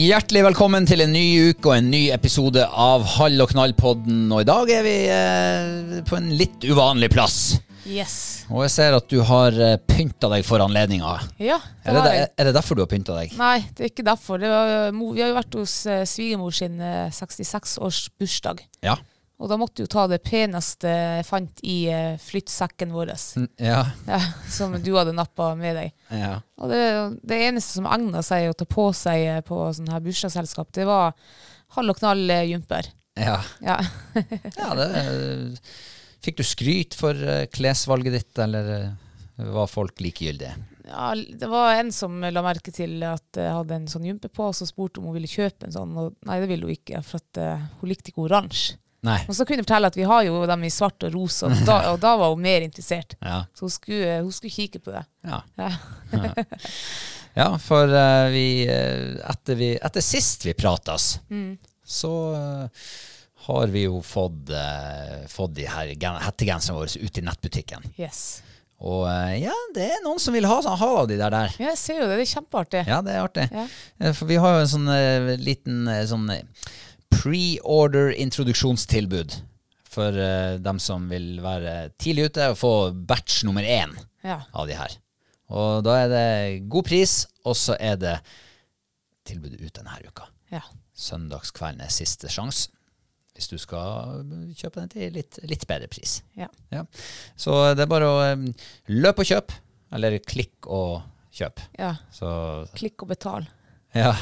Hjertelig velkommen til en ny uke og en ny episode av Hall og knall-podden. Og i dag er vi eh, på en litt uvanlig plass. Yes. Og jeg ser at du har eh, pynta deg for anledninga. Ja, det Er, det har jeg. er det derfor du har pynta deg? Nei, det er ikke derfor. Det var, mo- vi har jo vært hos eh, svigermor sin eh, 66-års bursdag. Ja. Og da måtte jeg jo ta det peneste jeg fant i eh, flyttsekken vår, Ja. ja, som du hadde nappa med deg. ja. Og det, det eneste som egna seg å ta på seg eh, på sånn her bursdagsselskap, det var halv og knall eh, jumper. Ja. Ja. ja det, fikk du skryt for klesvalget ditt, eller var folk likegyldige? ja, det var en som la merke til at jeg hadde en sånn jumpe på, og så spurte om hun ville kjøpe en sånn. Og nei, det ville hun ikke, for at uh, hun likte ikke oransje. Nei. Og så kunne jeg fortelle at vi har jo dem i svart og rosa, og da, og da var hun mer interessert. Ja. Så hun skulle, hun skulle kikke på det. Ja. Ja. Ja, for uh, vi, eh, etter vi Etter sist vi pratas, så uh, har vi jo fått, uh, fått de her gen- hettegenserne våre ut i nettbutikken. Yes. Og ja, det er noen som vil ha, ha de der der. Ja, jeg ser jo det. Det er kjempeartig. Ja, det er artig. For vi har jo en sånn liten sånn eh, pre-order introduksjonstilbud for uh, dem som vil være tidlig ute og få batch nummer én Ja. av de her. Og da er det god pris, og så er det tilbud ut denne uka. ja. Søndagskvelden er siste sjanse. Hvis du skal kjøpe den til litt, litt bedre pris. ja. Ja. Så det er bare å eh, løpe og kjøpe, eller klikk og kjøp. ja. Så Klikk og betal. Ja.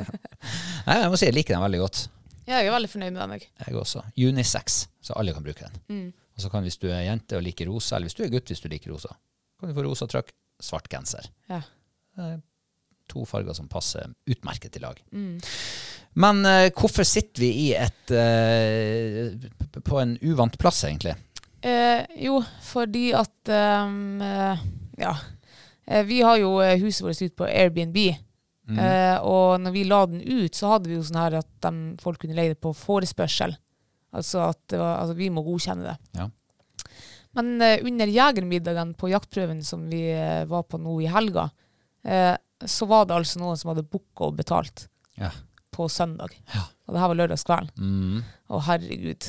Nei, jeg må si jeg liker den veldig godt. Ja, jeg er veldig fornøyd med den. jeg. Jeg også. Unisex, så alle kan bruke den. Og så kan hvis du er jente og liker rosa, eller hvis du er gutt hvis du liker rosa, kan du få rosa trøkk, svart genser. Ja. To farger som passer utmerket i lag. Men uh, hvorfor sitter vi i et uh, på en uvant plass, egentlig? Eh, jo, fordi at eh, Ja. Vi har jo huset vårt ut på Airbnb. Eh, og når vi la den ut, så hadde vi jo sånn her at de, folk kunne leie det på forespørsel. Altså at var, altså vi må godkjenne det. Ja. Men uh, under jegermiddagen på jaktprøven som vi uh, var på nå i helga, så var det altså noen som hadde booka og betalt Ja. på søndag. Ja. Og det her var lørdagskvelden. Mm. Å, herregud.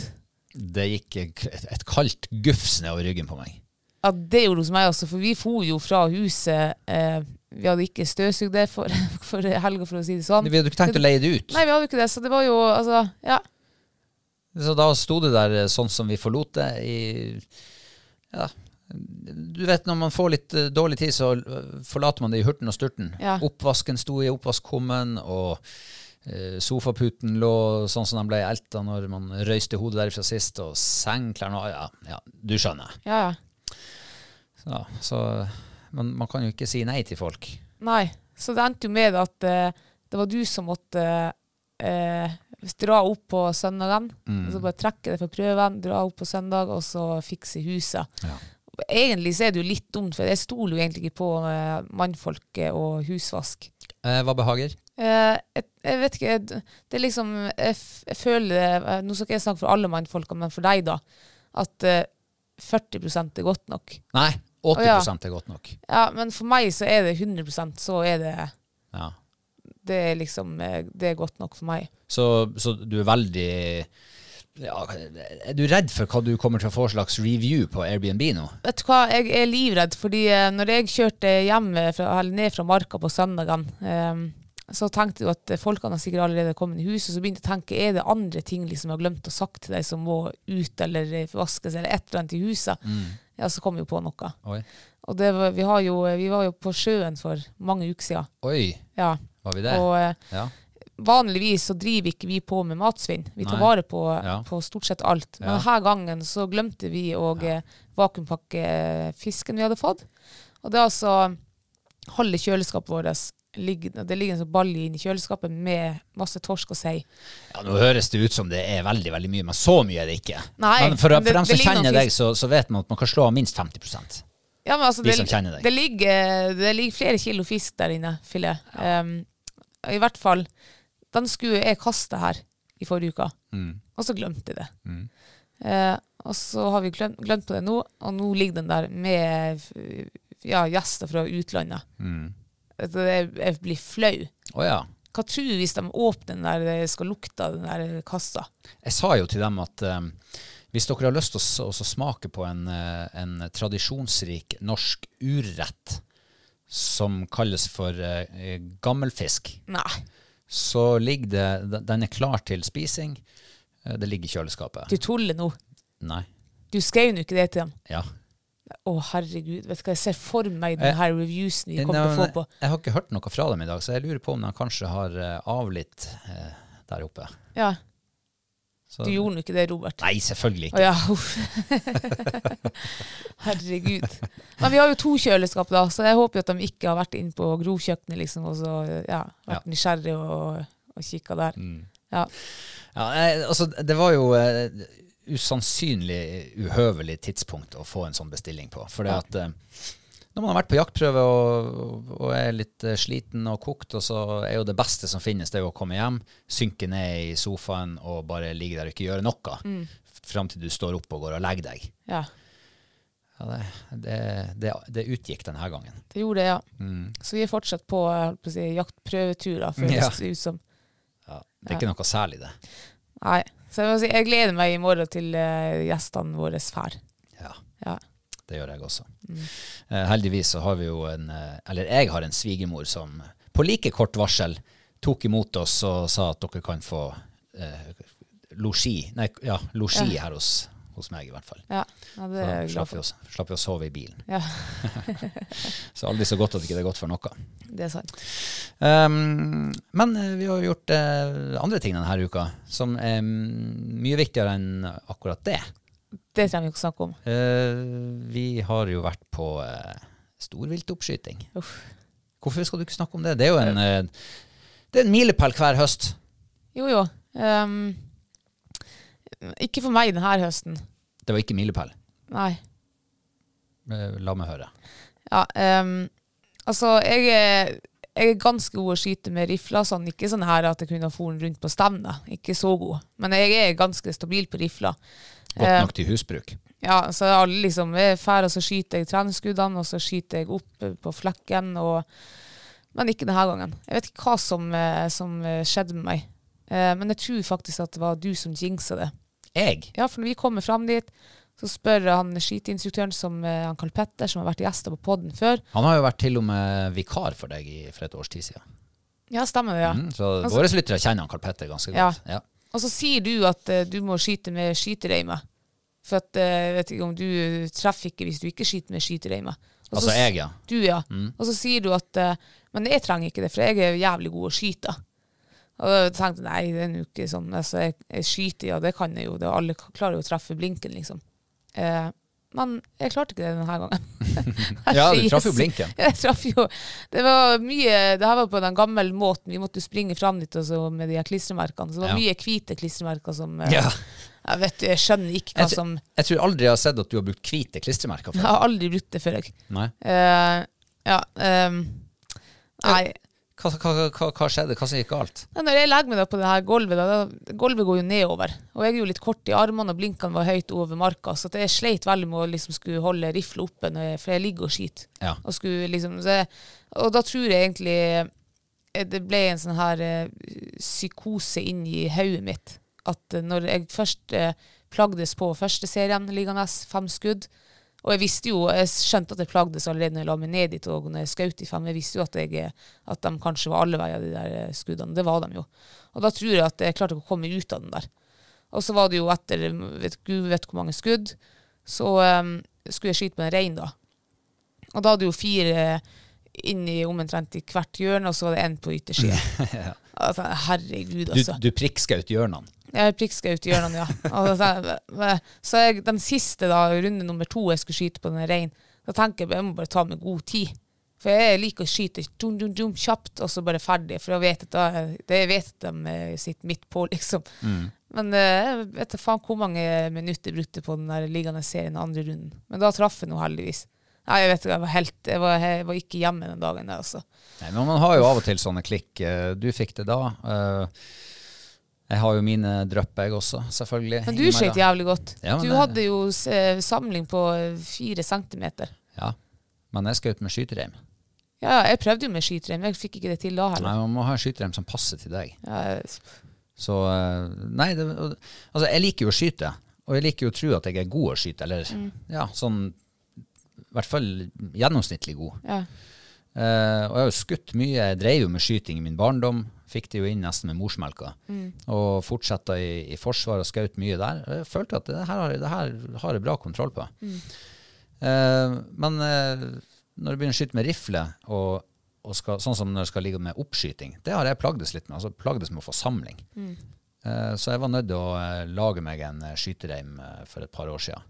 Det gikk et kaldt gufs nedover ryggen på meg. Ja, det gjorde hos meg også, for vi for jo fra huset. Eh, vi hadde ikke støvsugd det for, for helga, for å si det sånn. Vi hadde ikke tenkt å leie det ut. Nei, vi hadde ikke det, så det var jo altså Ja. Så da sto det der eh, sånn som vi forlot det, i ja, Du vet når man får litt eh, dårlig tid, så eh, forlater man det i hurten og sturten. Ja. Oppvasken sto i oppvaskkummen, og sofaputen lå sånn som de ble elta når man røyste hodet derifra sist, og sengklærne og ja, ja, du skjønner. Ja, ja. Så, så men man kan jo ikke si nei til folk. Nei. Så det endte jo med at eh, det var du som måtte eh, dra opp på søndagen. Mm. Og så bare trekke det for prøven, dra opp på søndag, og så fikse huset. Ja. Egentlig så er det jo litt dumt, for jeg stoler jo egentlig ikke på eh, mannfolket og husvask. Eh, hva behager? Eh, jeg, jeg vet ikke, jeg, det er liksom Jeg, jeg føler det eh, Nå skal ikke jeg snakke for alle mannfolka, men for deg, da. At eh, 40 er godt nok. Nei, 80 ja. er godt nok. Ja, men for meg så er det 100% så er det Ja. Det er liksom eh, Det er godt nok for meg. Så, så du er veldig ja, Er du redd for hva du kommer til å få slags review på Airbnb nå? Vet du hva, jeg er livredd, fordi eh, når jeg kjørte hjem fra, ned fra Marka på søndagene eh, så tenkte jeg at folkene har sikkert allerede kommet i huset, så begynte jeg å tenke, er det andre ting liksom jeg har glemt å sagt til deg som må ut eller eh, vaskes eller et eller annet i huset? Ja, så kom jo på noe. Oi. Og det var, vi, har jo, vi var jo på sjøen for mange uker siden. Oi, Ja. var vi der? Og eh, ja. vanligvis så driver ikke vi på med matsvinn. Vi tar Nei. vare på, Ja. på stort sett alt. Men denne gangen så glemte vi å eh, vakuumpakke eh, fisken vi hadde fått. Og det er altså halve kjøleskapet vårt ligger, det ligger en sånn balje inni kjøleskapet med masse torsk og sei. ja, Nå høres det ut som det er veldig veldig mye, men så mye er det ikke. Nei, men for, det- for dem som det kjenner deg, så, så vet man at man kan slå av minst 50% Ja, men altså, de det. Det ligger, det ligger flere kilo fisk der inne, filet. Um, I hvert fall, den skulle jeg kaste her i forrige uke, Mm. og så glemte jeg det. Eh, og så har vi glemt, glemt på det nå, og nå ligger den der med ja, gjester fra utlandet. Mm. Altså, Jeg, jeg blir flau. Oh, ja. Hva tror du hvis de åpner den der, det skal lukte av den der kassa? Jeg sa jo til dem at um, hvis dere har lyst til å, smake på en, eh, en tradisjonsrik norsk urrett som kalles for uh, gammelfisk, Nei, så ligger det den- er klar til spising. Eh, Det ligger i kjøleskapet. du tuller nå. Nei. Du skrev jo ikke det til dem. Ja. Å, herregud. Vet du hva, jeg ser for meg den her reviewsen vi kommer til å få på. Jeg har ikke hørt noe fra dem i dag, så jeg lurer på om de kanskje har eh, avlitt eh, der oppe. Ja, Så, du gjorde nå ikke det, Robert. Nei, selvfølgelig ikke. ja. Herregud. Men vi har jo to kjøleskap, da, så jeg håper jo at de ikke har vært inne på grovkjøkkenet liksom, og så ja, vært Ja. nysgjerrig og, og kikka der. Mm. Ja. Ja, altså, det var jo eh, usannsynlig uhøvelig tidspunkt å få en sånn bestilling på. For det at eh, når man har vært på jaktprøve og, og er litt eh, sliten og kokt, og så er jo det beste som finnes, det er jo å komme hjem, synke ned i sofaen og bare ligge der og ikke gjøre noe. Mm. Fram til du står opp og går og legger deg. ja, Ja, det, det, det, det utgikk denne gangen. det gjorde det, ja. Mm. Så vi er fortsatt på, holdt på si, jaktprøveturer, føles Ja. ut som. Ja, det er ikke noe særlig, det. Nei. Så jeg, må si, jeg gleder meg i morgen til eh, gjestene våre fær. Ja. Ja. Det gjør jeg også. Mm. Eh, heldigvis så har vi jo en eh, Eller jeg har en svigermor som på like kort varsel tok imot oss og sa at dere kan få eh, losji ja, ja, her hos, hos meg, i hvert fall. Ja, ja det er glad slapp vi, å, slapp vi å sove i bilen. Ja, Så aldri så godt at ikke det er godt for noe. det er sant. Um, men eh, vi har gjort uh, andre ting denne uka som er mye viktigere enn akkurat det. Det trenger vi ikke å snakke om. Uh, vi har jo vært på uh, storviltoppskyting. Hvorfor skal du ikke snakke om det? Det er jo en, det er en milepæl hver høst. Jo, jo. Um, ikke for meg denne høsten. Det var ikke milepæl. Nei. Eh, La meg høre. Ja, um, altså, jeg er, jeg er ganske god å skyte med rifla. sånn. Ikke sånn her at jeg kunne ha foren rundt på stevnet. Ikke så god. Men jeg er ganske stabil på rifla. Godt Eh, nok til husbruk. Ja, så alle liksom er og så skyter jeg treningsskuddene, og så skyter jeg opp eh, på flekken, og, men ikke denne gangen. Jeg vet ikke hva som, som skjedde med meg, men jeg tror faktisk at det var du som jinxa det. Jeg? Ja, for når vi kommer fram dit, så spør han skiteinstruktøren som eh, han Karl Petter, som har vært gjester på podden før. Han har jo vært til og med vikar for deg i, for et års tid siden. Ja, stemmer det, ja. Mm, så Altså- våre lyttere kjenner han Karl Petter ganske godt. Ja. Og så sier du at uh, du må skyte med skytereime. For at, jeg vet ikke om du treffer ikke hvis du ikke skyter med skytereime. Altså jeg, ja. Du, ja. Og så sier du at uh, Men jeg trenger ikke det, for jeg er jævlig god å skyte. Og da tenkte jeg nei, det er jo ikke sånn. Altså, jeg, jeg skyter, ja, det kan jeg jo. Det, alle klarer jo å treffe blinken, liksom. Eh, men jeg klarte ikke det denne gangen. Ja, du traff jo blinken. Jeg traff jo Det var mye Det her var på den gamle måten. Vi måtte jo springe fram dit og så med de her klistremerkene. Så det var Ja. mye hvite klistremerker som eh, Ja. Jeg vet du, jeg skjønner ikke hva Jeg, som jeg tror aldri jeg har sett at du har brukt hvite klistremerker før. Jeg har aldri brukt det før, jeg. Nei. Uh, ja. um, nei. Hva, hva, hva, hva skjedde? Hva som gikk galt? Ja, Når jeg legger meg da på det her gulvet, da, gulvet går jo nedover. Og jeg er jo litt kort i armene, og blinkene var høyt over marka. Så jeg sleit veldig med å liksom skulle holde rifla oppe, jeg, for jeg ligger og skyter. Ja. Og, skulle liksom, jeg, og da tror jeg egentlig eh, det ble en sånn her eh, psykose inn i hodet mitt. At eh, når jeg først eh, plagdes på første serien liggende, fem skudd, og jeg visste jo, jeg skjønte at jeg plagdes allerede når jeg la meg ned dit og når jeg skjøt i fem. Jeg visste jo at, jeg, at de kanskje var alle veier, de der eh, skuddene. Det var de jo. Og da tror jeg at jeg klarte ikke å komme ut av den der. Og så var det jo etter vet, Gud vet hvor mange skudd, så um, skulle jeg skyte på en rein, da. Og da hadde jo fire inn i omtrent i hvert hjørne, og så var det én på yttersida. altså, herregud, Du, altså. du prikkskaut hjørnene. Jeg prikkskaut hjørnene, ja. Så, så jeg, den siste, da, runde nummer to jeg skulle skyte på den reinen, da tenker jeg jeg må bare ta meg god tid. For jeg liker å skyte dum, dum, dum, kjapt, og så bare ferdig. For jeg vet at, da, det jeg vet at de eh, sitter midt på, liksom. Men eh, jeg vet faen hvor mange minutter jeg brukte på den der liggende serien andre runden. Men da traff jeg nå heldigvis. Nei, jeg vet ikke, jeg var helt Jeg var, jeg var ikke hjemme den dagen der, altså. Nei, men man har jo av og til sånne klikk. Eh, Du fikk det da. Eh, Jeg har jo mine drypp, jeg også, selvfølgelig. Men du skøyt jævlig godt. Ja, du det- hadde jo eh, samling på eh, fire centimeter. Ja, men jeg skjøt med skytereim. Ja, jeg prøvde jo med skytereim. Jeg fikk ikke det til da Nei, man må ha en skytereim som passer til deg. Ja, Så eh, Nei, det, altså jeg liker jo å skyte, og jeg liker jo å tro at jeg er god å skyte, eller Mm. ja, sånn i hvert fall gjennomsnittlig god. ja. Uh, og jeg har jo skutt mye. Jeg drev jo med skyting i min barndom. Fikk det jo inn nesten med morsmelka. Og fortsatte i, i forsvar og skjøt mye der. Jeg følte at det her, har- det her har jeg bra kontroll på. Eh, men eh, når du begynner å skyte med rifle, og, og skal, sånn som når du skal ligge med oppskyting, det har jeg plagdes litt med. altså Plagdes med å få samling. Eh, så jeg var nødt til å eh, lage meg en eh, skytereim eh, for et par år siden.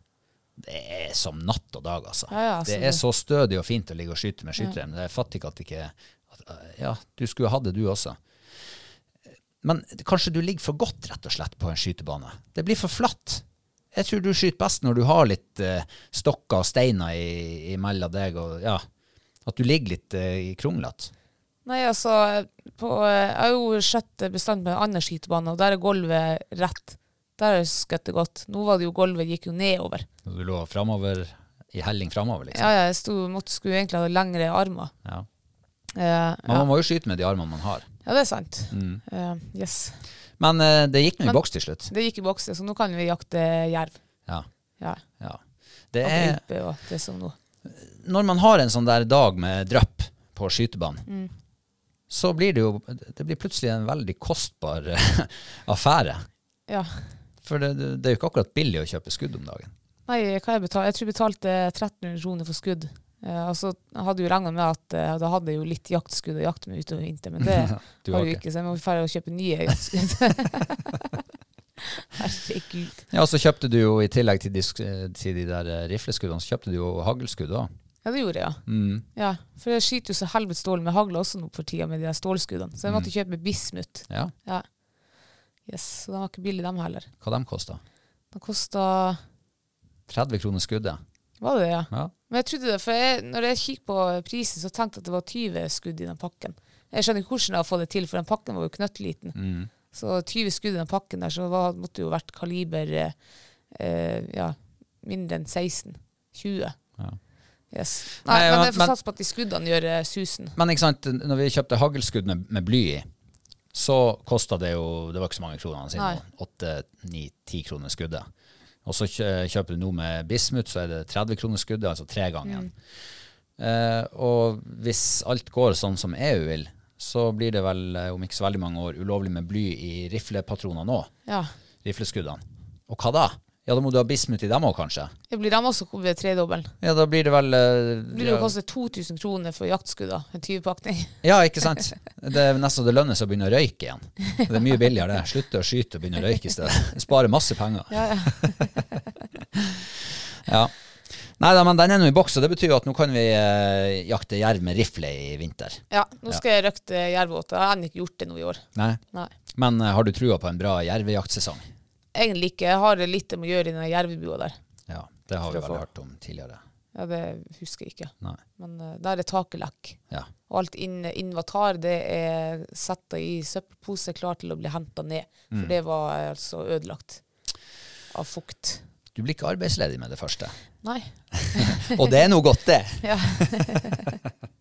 Det er som natt og dag, altså. Ja, ja, altså, det er så stødig og fint å ligge og skyte med skytereim. Jeg fatter ikke at ikke at, Ja, du skulle hatt det, du også. Men kanskje du ligger for godt, rett og slett, på en skytebane. Det blir for flatt. Jeg tror du skyter best når du har litt uh, stokker og steiner i- imellom deg, og ja, at du ligger litt uh, i kronglete. Nei, altså på, Jeg har jo skjøtt bestandig på en annen skytebane, og der er gulvet rett. Der har jeg skøttet godt. Nå var det jo gulvet gikk jo nedover. Du lå framover, i helling framover, liksom. Ja, ja, jeg sto, måtte, skulle egentlig ha lengre armer. Ja. Uh, Men ja. man må jo skyte med de armene man har. Ja, det er sant. Mm. Uh, yes. Men uh, det gikk nå i boks til slutt. Det gikk i boks, så nå kan vi jakte jerv. Ja. Ja. ja. Det er, det som nå. når man har en sånn der dag med drypp på skytebanen, Mm. så blir det jo det blir plutselig en veldig kostbar eh, affære. Ja. For det, det, det er jo ikke akkurat billig å kjøpe skudd om dagen. Nei, hva jeg betalte? Jeg tror jeg betalte 1300 kroner for skudd. Eh, og så hadde jo regna med at eh, da hadde jeg jo litt jaktskudd å jakte med utover vinteren, men det har jo ikke. så jeg må ferdig å kjøpe nye jaktskudd. Herregud. Ja, så kjøpte du jo i tillegg til de, til de der eh, rifleskuddene, så kjøpte du jo haglskudd òg. Ja, det gjorde jeg, ja. Mm. ja. For jeg skyter jo så helvetes dårlig med hagle også nå for tida, med de der stålskuddene. Så jeg Mm. måtte kjøpe bismut. Ja, Ja. Yes, så de var ikke billige, dem heller. hva de kosta? De kosta 30 kroner skuddet. Var det det, ja? Ja. Men jeg trodde det, for jeg, når jeg kikket på prisen, så tenkte jeg at det var 20 skudd i den pakken. Jeg skjønner ikke hvordan jeg har fått det til, for den pakken var jo knøttliten. Mm. Så 20 skudd i den pakken der, så var, måtte jo vært kaliber eh, ja, mindre enn 16. 20. Ja. Yes. Nei, Nei, men jeg får satse på at de skuddene gjør eh, susen. Men ikke sant, når vi kjøpte haglskudd med, med bly i, så kosta det jo Det var ikke så mange kroner, Nei. siden åtte, ni, ti kroner skuddet. Og så kjøper du noe med bismut, så er det 30 kroner skuddet, altså tre ganger. Eh, og hvis alt går sånn som EU vil, så blir det vel eh, om ikke så veldig mange år ulovlig med bly i riflepatroner nå. Ja. Rifleskuddene. Og hva da? Ja, da må du ha bismut i dem òg, kanskje? Det blir dem også ved tredobbelen. Ja, da blir det vel eh, Det blir jo ja. koste 2000 kroner for jaktskudd, da. En 20-pakning. Ja, ikke sant? Det er nesten så det lønner seg å begynne å røyke igjen. Det er mye billigere det. Slutte å skyte og begynne å røyke i stedet. Spare masse penger. Ja, ja. Ja. Nei da, men den er nå i boks, og det betyr jo at nå kan vi eh, jakte jerv med rifle i vinter. ja, nå skal jeg røkte jervåte. Jeg har ennå ikke gjort det nå i år. Nei. Nei. Men eh, har du trua på en bra jervejaktsesong? Egentlig ikke. Jeg har litt om å gjøre i den jervebua der. Ja, det har vi vel hørt om tidligere. Ja, det husker jeg ikke. Nei. Men uh, der er taket lekk. Ja. Og alt inn- inventar det er satt i søppelpose, klar til å bli henta ned. Mm. For det var eh, altså ødelagt av fukt. Du blir ikke arbeidsledig med det første. Nei. Og det er noe godt, det. Ja.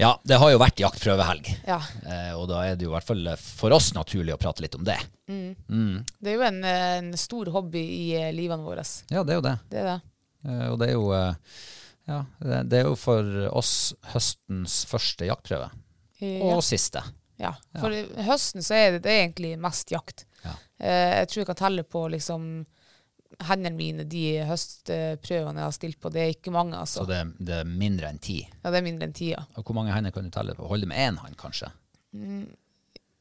Ja, det har jo vært jaktprøvehelg. ja. Eh, og da er det jo i hvert fall for oss naturlig å prate litt om det. Det er jo en, eh, en stor hobby i eh, livene våre. Ja, det er jo det. Det er det. Eh, og det er jo eh, Ja, det, er jo for oss høstens første jaktprøve. Ja. Og siste. Ja, for i høsten så er det, det er egentlig mest jakt. Ja. Eh, jeg tror jeg kan telle på liksom hendene mine, de høstprøvene jeg har stilt på. Det er ikke mange, altså. Så det, det er mindre enn ti. Ja, det er mindre enn ti, ja. Og hvor mange hender kan du telle på? Holde med én hånd, kanskje?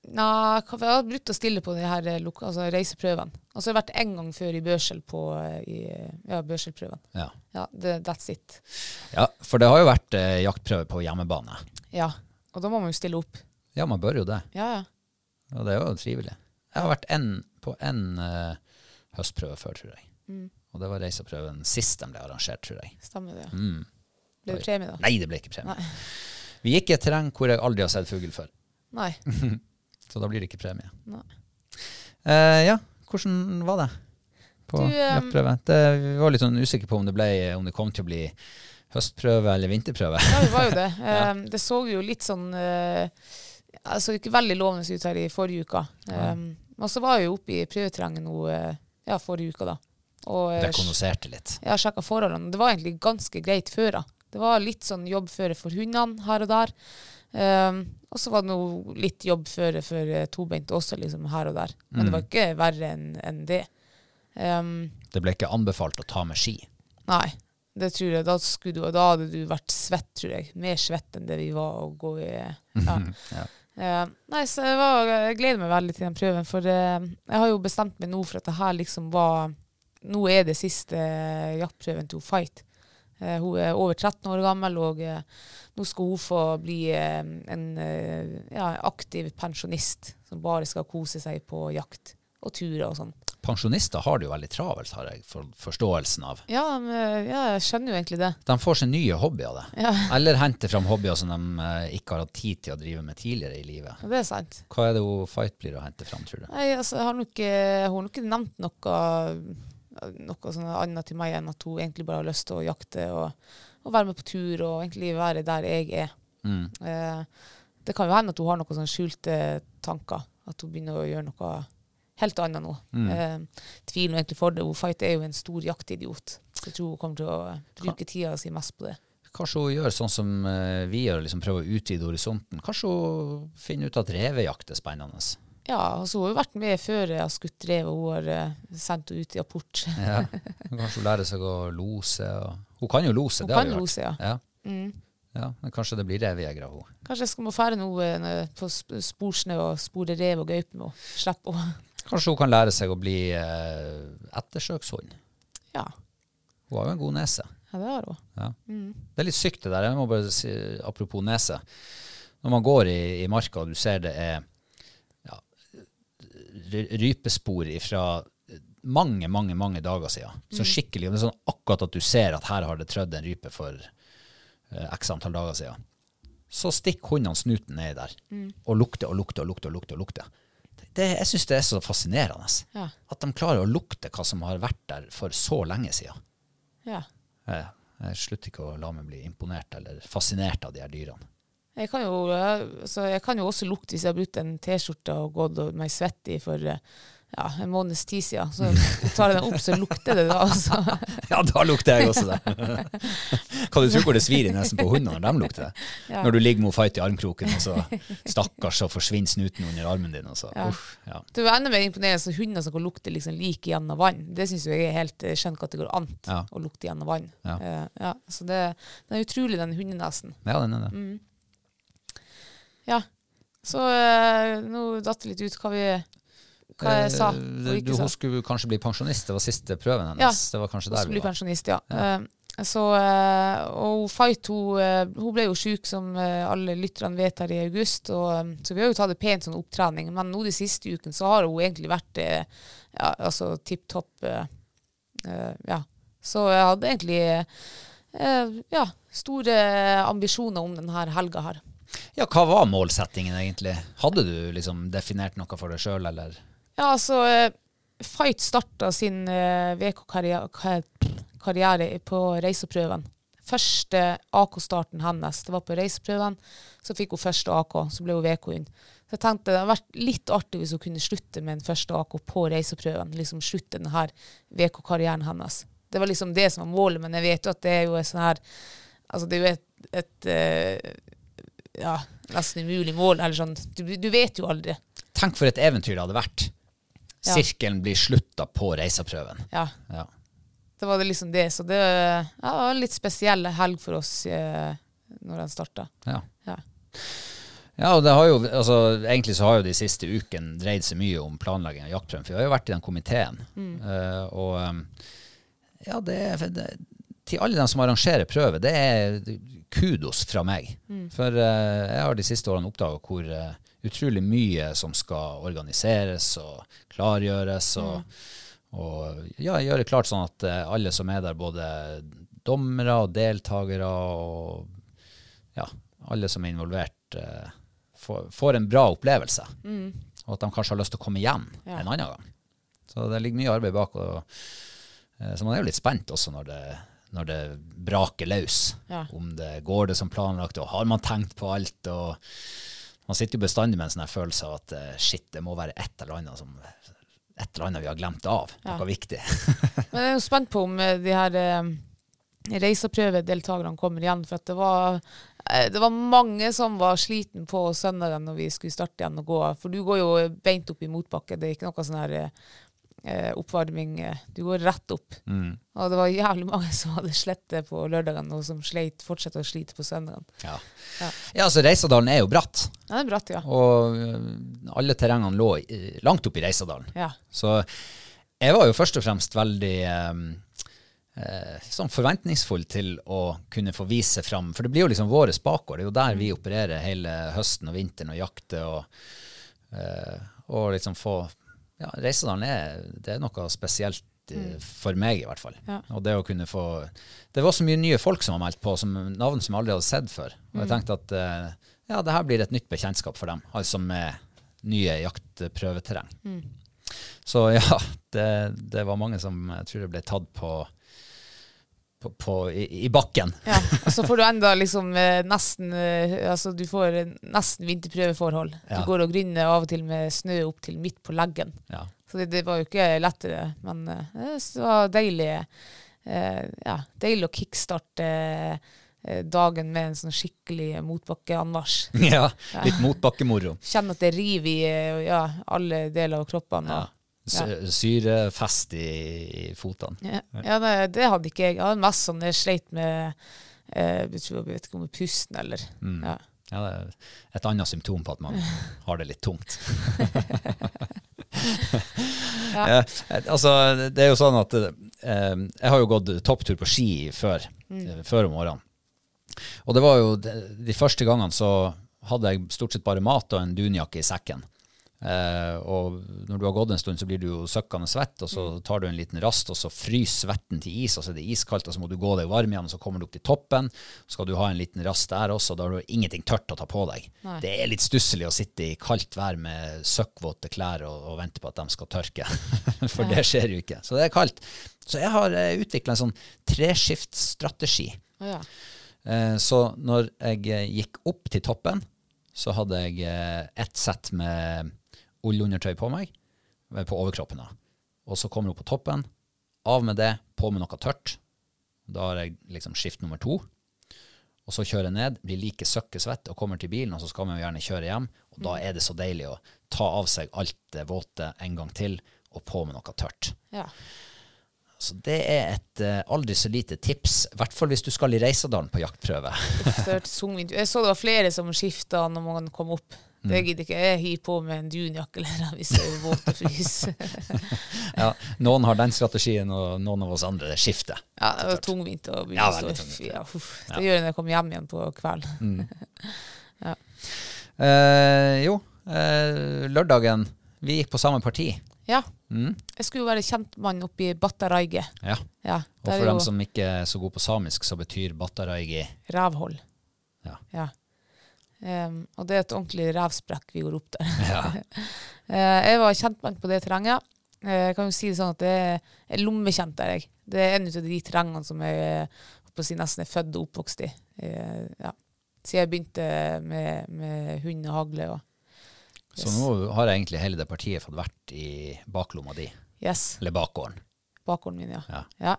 Nei, jeg har brukt å stille på de her eh, altså reiseprøvene. Og så har jeg vært en gang før i Børsel på eh, i, ja, Børselprøven. Ja. Ja, det, that's it. ja, for det har jo vært eh, jaktprøve på hjemmebane. Ja, og da må man jo stille opp. Ja, man bør jo det. Ja, ja. Og det er jo trivelig. Jeg har vært en, på én uh, høstprøve før, tror jeg. Mm. Og det var reiseprøven sist den ble arrangert, tror jeg. Stemmer det. Ja. Mm. Ble det premie, da? Nei, det ble ikke premie. Nei. Vi gikk i et terreng hvor jeg aldri har sett fugl før, Nei. så da blir det ikke premie. Nei. Eh, ja, hvordan var det på Du, jaktprøve? Det, vi var litt sånn usikre på om det, ble, om det kom til å bli høstprøve eller vinterprøve. Ja, det var jo det. Um, det så jo litt sånn uh, Altså ikke veldig lovende ut her i forrige uke. Um, Men så var jeg jo oppe i prøveterrenget nå uh, ja, forrige uke, da. Og Rekognoserte litt. Ja, sjekka forholdene. Det var egentlig ganske greit før. da. Det var litt sånn jobbføre for hundene her og der. Um, og så var det noe litt jobbføre for uh, tobeinte også, liksom her og der. Men det var ikke verre enn en det. Um, Det ble ikke anbefalt å ta med ski. Nei, det tror jeg. Da, du, da hadde du vært svett, tror jeg. Mer svett enn det vi var å gå i. Ja. Ja. Uh, nei, så jeg, var, jeg gleder meg veldig til den prøven, for uh, jeg har jo bestemt meg nå for at det her liksom var Nå er det siste eh, jaktprøven til Fight. Eh, hun er over 13 år gammel, og eh, nå skal hun få bli en ja, aktiv pensjonist som bare skal kose seg på jakt og turer og sånn. Pensjonister har det jo veldig travelt, har jeg for, forståelsen av. Ja, men, ja, jeg skjønner jo egentlig det. De får seg nye hobbyer, det. Ja. Eller henter fram hobbyer som de ikke har hatt tid til å drive med tidligere i livet. Det er sant. Hva er det hun Fight blir å hente fram, tror du? Nei, altså, har ikke, hun har nok ikke nevnt noe, noe sånn annet til meg enn at hun egentlig bare har lyst til å jakte og, og være med på tur og egentlig være der jeg er. Mm. Eh, det kan jo hende at hun har noen sånne skjulte tanker. At hun begynner å gjøre noe helt annet nå. Mm. Eh, tviler nå egentlig for det. Hun Fight er jo en stor jaktidiot. Så jeg tror hun kommer til å bruke tida si mest på det. Kanskje hun gjør sånn som eh, vi gjør, liksom prøver å utvide horisonten. Kanskje hun finner ut at revejakt er spennende. Ja, altså hun har vært med før jeg har skutt rev, og hun har uh, sendt henne ut i apport. Ja. Kanskje hun lærer seg å lose. Og hun kan jo lose, Hun det har hun lose, ja. Ja. Mm. ja, men kanskje det blir revejegere av henne. Kanskje jeg skal må fære noe eh, på sp- sporsnø og spore rev og gaupe med henne. Slippe henne. Kanskje hun kan lære seg å bli uh, ettersøkshund. Ja. Hun har jo en god nese. Ja, det har hun. Ja. Det er litt sykt det der. Jeg må bare si, apropos nese. Når man går i, i marka og du ser det er rypespor fra mange, mange mange dager siden. Så skikkelig, og det er sånn akkurat at du ser at her har det trødd en rype for eh, x antall dager siden. Så stikker hundene snuten ned der og lukter og lukter og lukter. og lukter og lukter. Det, jeg syns det er så fascinerende. Ja. At de klarer å lukte hva som har vært der for så lenge siden. Ja. Jeg, jeg slutter ikke å la meg bli imponert eller fascinert av de her dyrene. Jeg kan, jo, eh, jeg kan jo også lukte hvis jeg har brukt en T-skjorte og gått og meg svett i for eh, ja, en måneds tid siden. Så tar jeg den opp, så lukter det da. Altså. Ja, da lukter jeg også det. Kan du tro hvor det svir i nesen på hundene når de lukter det? Ja. Når du ligger med fight i armkroken, og så stakkars, så forsvinner snuten under armen din. Og så, Ja. uff, ja. Det er enda mer imponerende hunder som kan lukte liksom like gjennom vann. Det syns jeg er helt skjønt at det går an Ja. å lukte gjennom vann. Ja. Eh, ja, så det, det er utrolig, den hundenesen. ja, den er det. Mm. Ja. Så eh, nå datt det litt ut hva vi hva jeg sa og ikke du, sa. hun skulle kanskje bli pensjonist, det var siste prøven hennes. Ja, det var kanskje Hun der skulle vi bli var. pensjonist, ja. Eh, så, eh, og Fight hun, eh, hun ble jo syk, som eh, alle lytterne vet, her i august. Og, eh, så vi har jo tatt det pent sånn opptrening. Men nå de siste ukene så har hun egentlig vært eh, ja, altså tipp topp. eh, eh, ja. Så jeg hadde egentlig eh, ja, store ambisjoner om denne helga her. Ja, hva var målsettingen egentlig? Hadde du liksom definert noe for deg sjøl, eller? Ja, altså eh, Fight starta sin eh, VK-karriere på reiseprøven. Første AK-starten hennes, det var på reiseprøven. Så fikk hun første AK, så ble hun VK-hund. Så jeg tenkte det hadde vært litt artig hvis hun kunne slutte med en første AK på reiseprøven. Liksom slutte denne VK-karrieren hennes. Det var liksom det som var målet, men jeg vet jo at det er jo et sånn her Altså det er jo et, et eh, ja, nesten umulig mål. Eller sånn. Du, du vet jo aldri. Tenk for et eventyr det hadde vært. Ja. Sirkelen blir slutta på reiseprøven. Ja. Ja. Det var det liksom det. Så det ja, det var en litt spesiell helg for oss eh, når den starta. Ja. Ja. Ja, og det har jo, altså, egentlig så har jo de siste ukene dreid seg mye om planlegging av jaktprøven, for vi har jo vært i den komiteen. Eh, og um, ja, det det, til alle dem som arrangerer prøve, det er kudos fra meg. For uh, jeg har de siste årene oppdaga hvor uh, utrolig mye som skal organiseres og klargjøres, og, og ja, gjøre klart sånn at uh, alle som er der, både dommere og deltakere og ja, alle som er involvert, får, får en bra opplevelse. Og at de kanskje har lyst til å komme igjen Ja. en annen gang. Så det ligger mye arbeid bak. Og, så man er jo litt spent også når det, når det braker løs. Ja. Om det går det som planlagt, og har man tenkt på alt. og Man sitter jo bestandig med en sånn følelse av at eh, shit, det må være et eller annet som et eller annet vi har glemt av. Ja. Noe viktig. Men jeg er jo spent på om eh, de her eh, reiseprøvedeltakerne kommer igjen. For at det var, eh, det var mange som var sliten på søndagen når vi skulle starte igjen å gå. For du går jo beint opp i motbakke. Det er ikke noe sånn her eh, oppvarming. eh, Du går rett opp. Og det var jævlig mange som hadde slett det på lørdagen, og som sleit, fortsetter å slite på søndagen. Ja. Ja. ja, så Reisadalen er jo bratt. Ja, det er bratt, ja. Og øh, alle terrengene lå i- langt oppe i Reisadalen. Ja. Så jeg var jo først og fremst veldig um, eh, sånn forventningsfull til å kunne få vise fram. For det blir jo liksom våre bakgård. Det er jo der vi opererer hele høsten og vinteren og jakter. Og, eh, og liksom få Ja, Reisadalen er, det er noe spesielt eh, for meg, i hvert fall. Ja. Og det å kunne få Det var så mye nye folk som var meldt på, som navn som jeg aldri hadde sett før. Og jeg tenkte at eh, ja, det her blir et nytt bekjentskap for dem. Altså med nye jaktprøveterreng. Så ja, det, det var mange som jeg tror det ble tatt på, på, på i, i bakken. Ja, og så får du enda liksom eh, nesten eh, Altså du får nesten vinterprøveforhold. Ja. Du går og grynner av og til med snø opp til midt på leggen. Ja. Så det, det var jo ikke lettere, men eh, det var deilig eh, Ja, deilig å kickstarte eh, dagen med en sånn skikkelig motbakkeanmarsj. ja, litt motbakkemoro. Kjenne at det river i ja, alle deler av kroppen. Ja. Og, Syrefest i, i fotene. Ja, ja det, det hadde ikke jeg. Jeg hadde mest sånn jeg sleit med eh, jeg vet ikke om det pusten eller ja. Ja, det er et annet symptom på at man har det litt tungt. Ja. Eh, altså, det er jo sånn at eh, jeg har jo gått topptur på ski før. mm. før om morgenen. Og det var jo de, de første gangene så hadde jeg stort sett bare mat og en dunjakke i sekken. Eh, og når du har gått en stund, så blir du jo søkkende svett, og så tar du en liten rast, og så fryser svetten til is, og så er det iskaldt, og så må du gå deg varm igjen, og så kommer du opp til toppen. Så skal du ha en liten rast der også, og da har du ingenting tørt å ta på deg. Det er litt stusslig å sitte i kaldt vær med søkkvåte klær og, og vente på at de skal tørke, for det skjer jo ikke. Så det er kaldt. Så jeg har uh, utvikla en sånn treskiftstrategi. Ja. Eh, Så når jeg eh, gikk opp til toppen, så hadde jeg eh, ett sett med ullundertøy på meg, eh, på overkroppen. da. Og så kommer hun på toppen, av med det, på med noe tørt. Da har jeg liksom skift nummer to. Og så kjører jeg ned, blir like søkkesvett og kommer til bilen, og så skal man jo gjerne kjøre hjem. Og da er det så deilig å ta av seg alt det våte en gang til, og på med noe tørt. ja. Så det er et uh, aldri så lite tips, i hvert fall hvis du skal i Reisadalen på jaktprøve. Jeg så det var flere som skifta når man kom opp. Mm. Det gidder ikke jeg hive på med en dunjakke eller hvis det er våt og fryser. ja, noen har den strategien, og noen av oss andre skifter. Ja, det var tungvint å begynne Ja, å stå. Ja, uff. Det gjør jeg når jeg kommer hjem igjen på kvelden. Eh, jo, eh, lørdagen Vi gikk på samme parti. Ja. Mm. Jeg skulle jo være kjentmann oppe i Battaraige. Ja. Ja, Og for dem som ikke er så gode på samisk, så betyr bataraigi rævhold. Ja. Em, og det er et ordentlig revsprekk vi går opp der. Ja. uh, jeg var kjentmann på det terrenget. Uh, Jeg kan jo si det sånn at det er lommekjent der, jeg. Det er en av de terrengene som jeg eh, si, nesten er født og oppvokst i. Uh, Ja. Siden jeg begynte med, med hund og hagle. Og, Så nå har egentlig hele det partiet fått vært i baklomma di. yes, Eller bakgården. bakgården min, ja. Ja. Ja.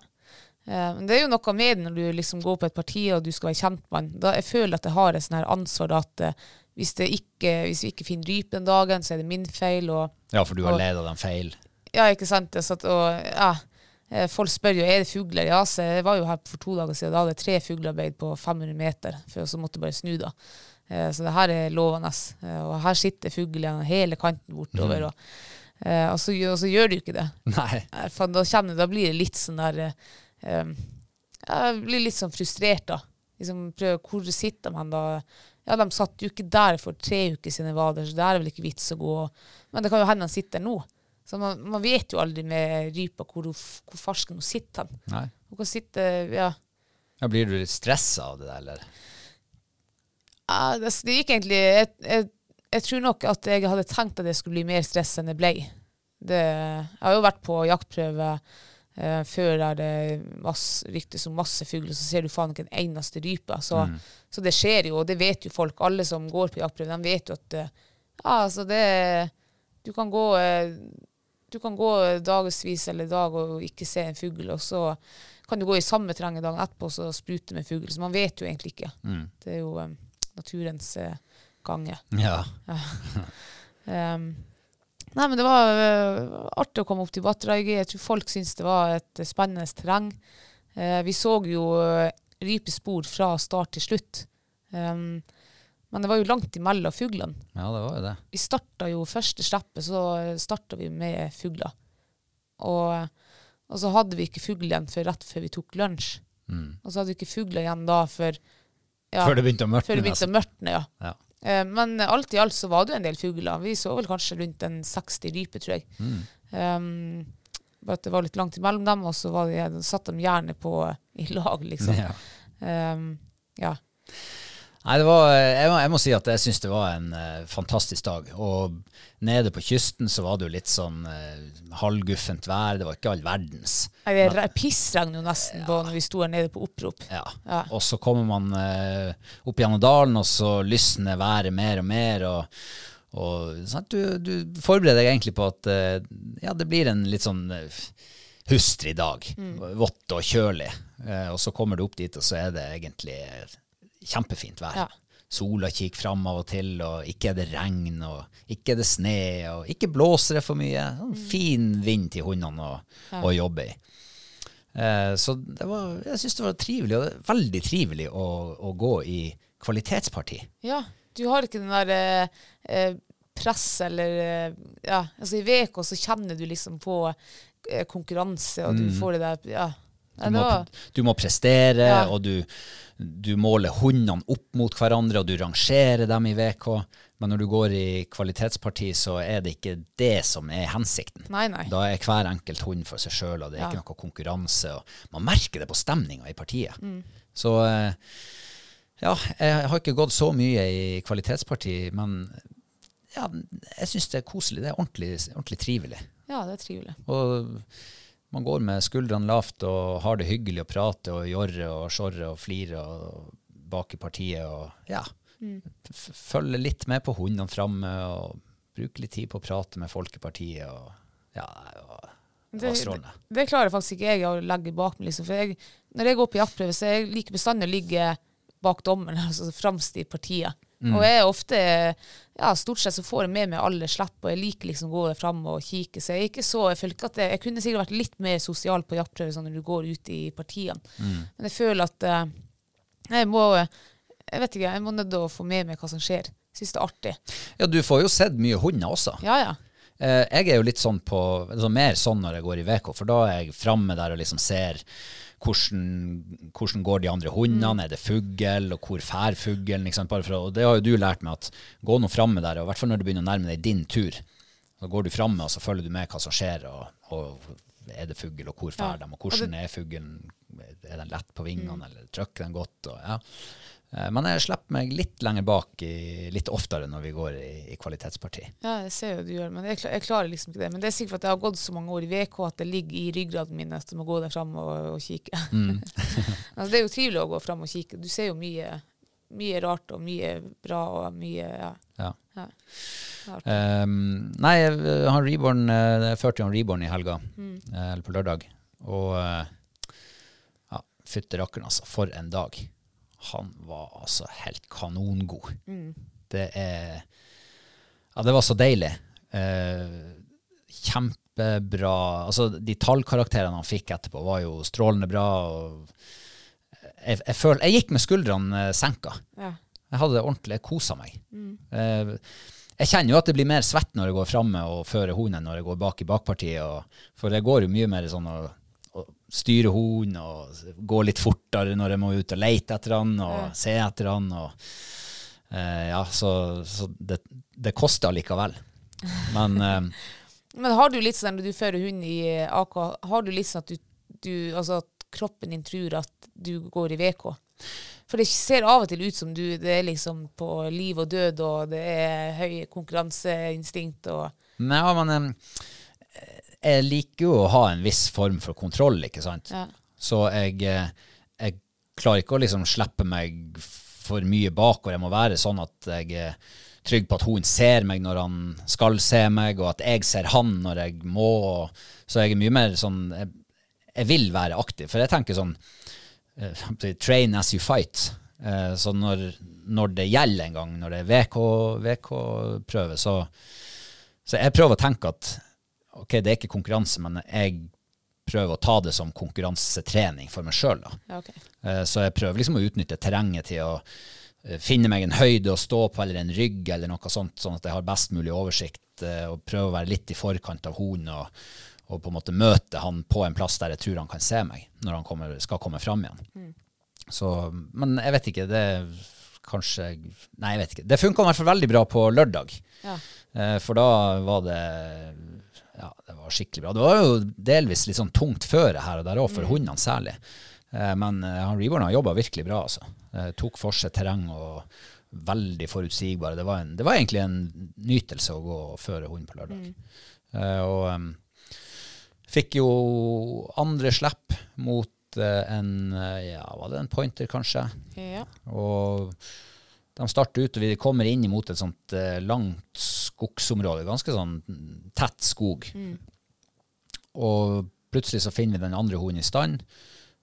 Eh, Men det er jo noe med det når du liksom går på et parti og du skal være kjentmann. Da jeg føler at jeg har et sånn ansvar at eh, hvis, det ikke, hvis vi ikke finner rype den dagen, så er det min feil. Og, Ja, for du har Og- leda dem feil. ja, ikke sant? Det, sånn at, og, ja, eh, folk spør jo er det fugler. Ja, så jeg var jo her for to dager siden. Da hadde jeg tre fuglearbeid på 500 meter, for så måtte jeg bare snu da. Så det her er lovende. Og her sitter fuglene hele kanten bortover. Og, eh, og, så, og så gjør du ikke det. Nei. For da, kjenner, da blir det litt sånn der um, Jeg blir litt sånn frustrert, da. Liksom prøver, Hvor sitter man da? Ja, de satt jo ikke der for tre uker siden jeg var der, så det er vel ikke vits å gå. Men det kan jo hende han sitter nå. Så man, man vet jo aldri med rypa hvor, hvor farsken hun sitter. Nei. Hun kan sitte Ja. Ja, blir du litt stressa av det der, eller? Ja, det, det gikk egentlig jeg, jeg, jeg tror nok at jeg hadde tenkt at det skulle bli mer stress enn det ble. Det, jeg har jo vært på jaktprøve eh, før er det masse, ryktes om masse fugler, så ser du faen ikke en eneste rype. Så, så det skjer jo, og det vet jo folk. Alle som går på jaktprøve, de vet jo at eh, ja, altså det Du kan gå eh, du kan gå dagevis eller dag og ikke se en fugl, og så kan du gå i samme terrenget dagen etterpå og sprute med fugl. Så man vet jo egentlig ikke. Det er jo um, naturens uh, gange. Ja. Um, nei, men det var uh, artig å komme opp til Battaraigi. Jeg tror folk syntes det var et eh, spennende terreng. Uh, vi så jo uh, rypespor fra start til slutt. Um, men det var jo langt imellom fuglene. ja, det var jo det. Vi starta jo første slippet, så starta vi med fugler. Og, og så hadde vi ikke fugl igjen før rett før vi tok lunsj. Og så hadde vi ikke fugler igjen da før ja, Før det begynte å mørkne. før det begynte å mørkne, ja. Ja. Eh, Men alt i alt så var det jo en del fugler. Vi så vel kanskje rundt en 60 ryper, tror jeg. Mm. Um, bare at det var litt langt imellom dem, og så var de, de satt de gjerne på i lag, liksom. Ja. Um, ja. Nei, det var, jeg, må, jeg må si at jeg syns det var en uh, fantastisk dag. Og nede på kysten så var det jo litt sånn uh, halvguffent vær. Det var ikke all verdens. Nei, Det re- pissregn jo nesten på når vi sto her nede på opprop. Ja. Ja. Og så kommer man uh, opp gjennom dalen, og så lysner været mer og mer. Og, og sant? Du, du forbereder deg egentlig på at eh, ja, det blir en litt sånn eh, hustrig dag. Vått og kjølig. Eh, og så kommer du opp dit, og så er det egentlig kjempefint vær. Ja. Sola kikker fram av og til, og ikke er det regn, og ikke er det sne, og ikke blåser det for mye. Sånn fin vind til hundene å, å jobbe i. Eh, så det var, jeg syns det var trivelig, og veldig trivelig å, å gå i kvalitetsparti. Ja, du har ikke den der eh, eh, press eller eh, Ja, altså i VK så kjenner du liksom på eh, konkurranse, og du får det der Ja. Du, må, du må prestere, Ja. og du, du måler hundene opp mot hverandre, og du rangerer dem i VK. Men når du går i kvalitetsparti, så er det ikke det som er hensikten. Nei, nei. Da er hver enkelt hund for seg sjøl, og det er Ja. ikke noe konkurranse. Og man merker det på stemninga i partiet. Mm. Så eh, ja, jeg har ikke gått så mye i kvalitetsparti, men ja, jeg syns det er koselig. Det er ordentlig, ordentlig trivelig. Ja, det er trivelig. Og man går med skuldrene lavt og har det hyggelig og prater og jorrer og sjorrer og flirer og bak i partiet og ja. Mm. Følger litt med på hundene framme og bruker litt tid på å prate med Folkepartiet og ja, det Det, det klarer faktisk ikke jeg å legge bak meg. Liksom. For jeg, når jeg går på jaktprøve, så jeg liker bestandig å ligge bak dommeren, altså fremst i partiet. Mm. Og jeg er ofte ja, Stort sett så får jeg med meg alle slipp, og jeg liker liksom å gå fram og kikke. Så jeg er ikke så, jeg føler at jeg, jeg kunne sikkert vært litt mer sosial på jaktprøve sånn når du går ut i partiene. Mm. Men jeg føler at eh, jeg må jeg vet ikke, jeg må nødt til å få med meg hva som skjer. Syns det er artig. Ja, du får jo sett mye hunder også. Ja, ja. Eh, jeg er jo litt sånn på, altså mer sånn når jeg går i VK, for da er jeg framme der og liksom ser hvordan, hvordan går de andre hundene, er det fugl, og hvor fær fuglen? Liksom, og det har jo du lært meg, at gå nå framme der, og i hvert fall når du begynner å nærme deg din tur, så går du framme, og så følger du med hva som skjer, og, og er det fugl, og hvor fær Ja. dem, og hvordan er fuglen, er den lett på vingene, eller trykker den godt, og ja. Eh, Men jeg slipper meg litt lenger bak i, litt oftere når vi går i, i kvalitetsparti. Ja, jeg ser jo du gjør men jeg, jeg klarer liksom ikke det. Men det er sikkert at jeg har gått så mange år i VK at det ligger i ryggraden min at jeg må gå der fram og, og kikke. Mm. altså, det er jo trivelig å gå fram og kikke. Du ser jo mye, mye rart og mye bra og mye Ja. Ja. ja. Det. Um, nei, jeg- han Reborn, eh, jeg førte jo Reborn i helga, Mm. eh, eller på lørdag. Og eh, ja, fytti rakkeren, altså. For en dag. Han var altså helt kanongod. Mm. Det er Ja, det var så deilig. Eh, kjempebra Altså, de tallkarakterene han fikk etterpå, var jo strålende bra. Og jeg, jeg, føl, jeg gikk med skuldrene eh, senka. Ja. Jeg hadde det ordentlig, jeg kosa meg. Eh, jeg kjenner jo at det blir mer svett når jeg går framme og fører hunden enn når jeg går bak i bakpartiet. Og, for jeg går jo mye mer sånn å styre hunden og gå litt fortere når jeg må ut og leite etter han og se etter han. Og, eh, ja, så, så det, det koster likevel. Men eh, Men har du litt sånn når du fører hund i AK, har du litt sånn at du, du Altså at kroppen din tror at du går i VK? For det ser av og til ut som du det er liksom på liv og død, og det er høy konkurranseinstinkt og Nei, men eh, jeg liker jo å ha en viss form for kontroll, ikke sant? Ja. Så jeg, eh, jeg klarer ikke å liksom slippe meg for mye bakover. Jeg må være sånn at jeg er trygg på at hun ser meg når han skal se meg, og at jeg ser han når jeg må. Så jeg er mye mer sånn Jeg, jeg vil være aktiv. For jeg tenker sånn eh, Train as you fight. Eh, Så når, når det gjelder en gang, når det er VK-prøve, så så jeg prøver å tenke at ok, det er ikke konkurranse, men jeg prøver å ta det som konkurransetrening for meg sjøl. Okay. Så jeg prøver liksom å utnytte terrenget til å eh, finne meg en høyde å stå på, eller en rygg, eller noe sånt, sånn at jeg har best mulig oversikt, eh, og prøve å være litt i forkant av hunden, og, og på en måte møte han på en plass der jeg tror han kan se meg, når han kommer, skal komme fram igjen. Så, men jeg vet ikke, det kanskje Nei, jeg vet ikke. Det funka i hvert fall veldig bra på lørdag. Ja. Eh, For da var det var skikkelig bra. Det var jo delvis litt sånn tungt føre her og der òg, for hundene særlig. Eh, Men eh, han Reborn har jobba virkelig bra, altså. Eh, Tok for seg terreng og veldig forutsigbare. Det var, en, det var egentlig en nytelse å gå og føre hund på lørdag. Mm. Og um, fikk jo andre slipp mot en Ja, var det en pointer, kanskje? Ja. Og de starter ut, og vi kommer inn mot et sånt langt skogsområde, ganske sånn tett skog. Og plutselig så finner vi den andre hunden i stand,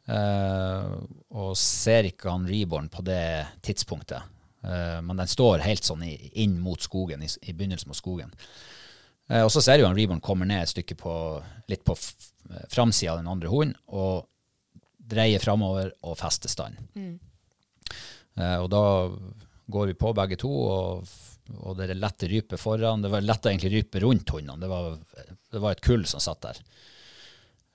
uh, og ser ikke han Reborn på det tidspunktet. Uh, men den står helt sånn i, inn mot skogen, i, i begynnelsen mot skogen. Uh, og så ser vi han Reborn kommer ned et stykke på, litt på framsida av den andre hunden, og dreier framover og fester stand. Eh, og da går vi på begge to, og, og det lette rype foran. Det var lett å egentlig rype rundt hundene. Det var, det var et kull som satt der.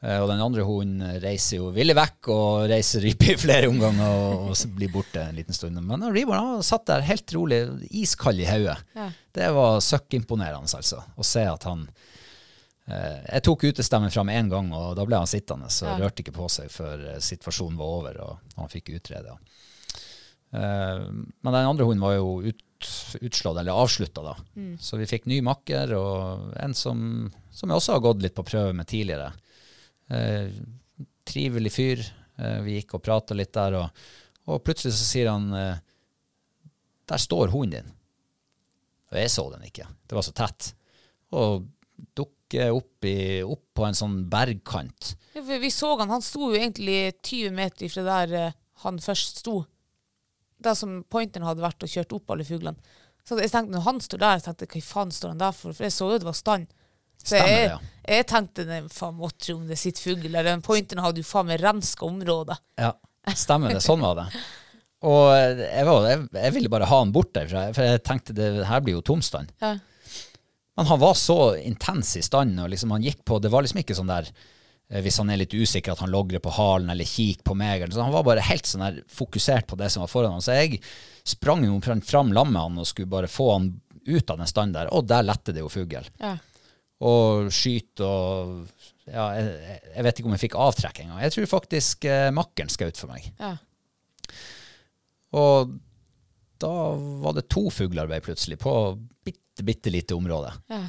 Eh, og den andre hunden reiser jo villig vekk og reiser rype i flere omganger og, og blir borte en liten stund. Men Reborn satt der helt rolig, iskald i hodet. Ja. Det var søkkimponerende, altså. Å se at han eh, Jeg tok utestemmen fram én gang, og da ble han sittende. Så Ja. rørte ikke på seg før eh, situasjonen var over og han fikk utrede. Eh, men den andre hunden var jo ut, utslått, eller avslutta, da. Så vi fikk ny makker, og en som, som jeg også har gått litt på prøve med tidligere. Eh, trivelig fyr. Eh, vi gikk og prata litt der, og, og plutselig så sier han eh, Der står hunden din. Og jeg så den ikke. Det var så tett. Og dukker opp, i, opp på en sånn bergkant. Ja, vi så han, han sto jo egentlig 20 meter fra der eh, han først sto. Der som pointeren hadde vært og kjørt opp alle fuglene. Så jeg tenkte, når han står der, jeg tenkte hva faen står han der for? For jeg så jo det var stand. Så Stemmer jeg, det, ja. jeg tenkte nei, faen måtte om det sitter fugl der. Den pointeren hadde jo faen meg renska området. Ja, stemmer det. Sånn var det. Og jeg, var, jeg, jeg ville bare ha han bort derfra, for jeg tenkte det her blir jo tomstand. Ja. Men han var så intens i stand, og liksom han gikk på Det var liksom ikke sånn der eh, hvis han er litt usikker, at han logrer på halen eller kikker på meg. Så han var bare helt sånn der fokusert på det som var foran ham. Så jeg sprang jo fram- lammet han og skulle bare få han ut av den standen der, og der lette det jo fugl. Ja. Og skyte og ja, jeg, jeg vet ikke om jeg fikk avtrekk engang. Jeg tror faktisk eh, makkeren skjøt for meg. Ja. Og da var det to fuglearbeid plutselig på bitte, bitte lite område. Ja.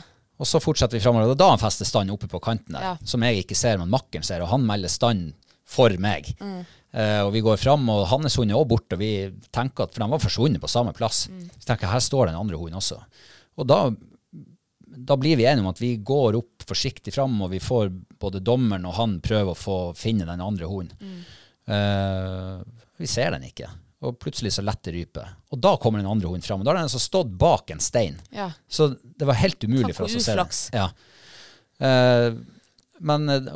Og så fortsetter vi framover. Og da han fester stand oppe på kanten der, Ja. som jeg ikke ser, men makkeren ser, og han melder stand for meg. Eh, og vi går fram, og hans hund er også borte, og vi tenker at, for de var forsvunnet på samme plass. Så tenker jeg, her står den andre hunden også. Og da, da blir vi enige om at vi går opp forsiktig fram, og vi får både dommeren og han prøve å få finne den andre hunden. Eh, vi ser den ikke. Og plutselig så letter rypet. Og da kommer den andre hunden fram. Og da har den altså stått bak en stein. Ja. Så det var helt umulig for oss oss å se det. Ja. Eh, men eh,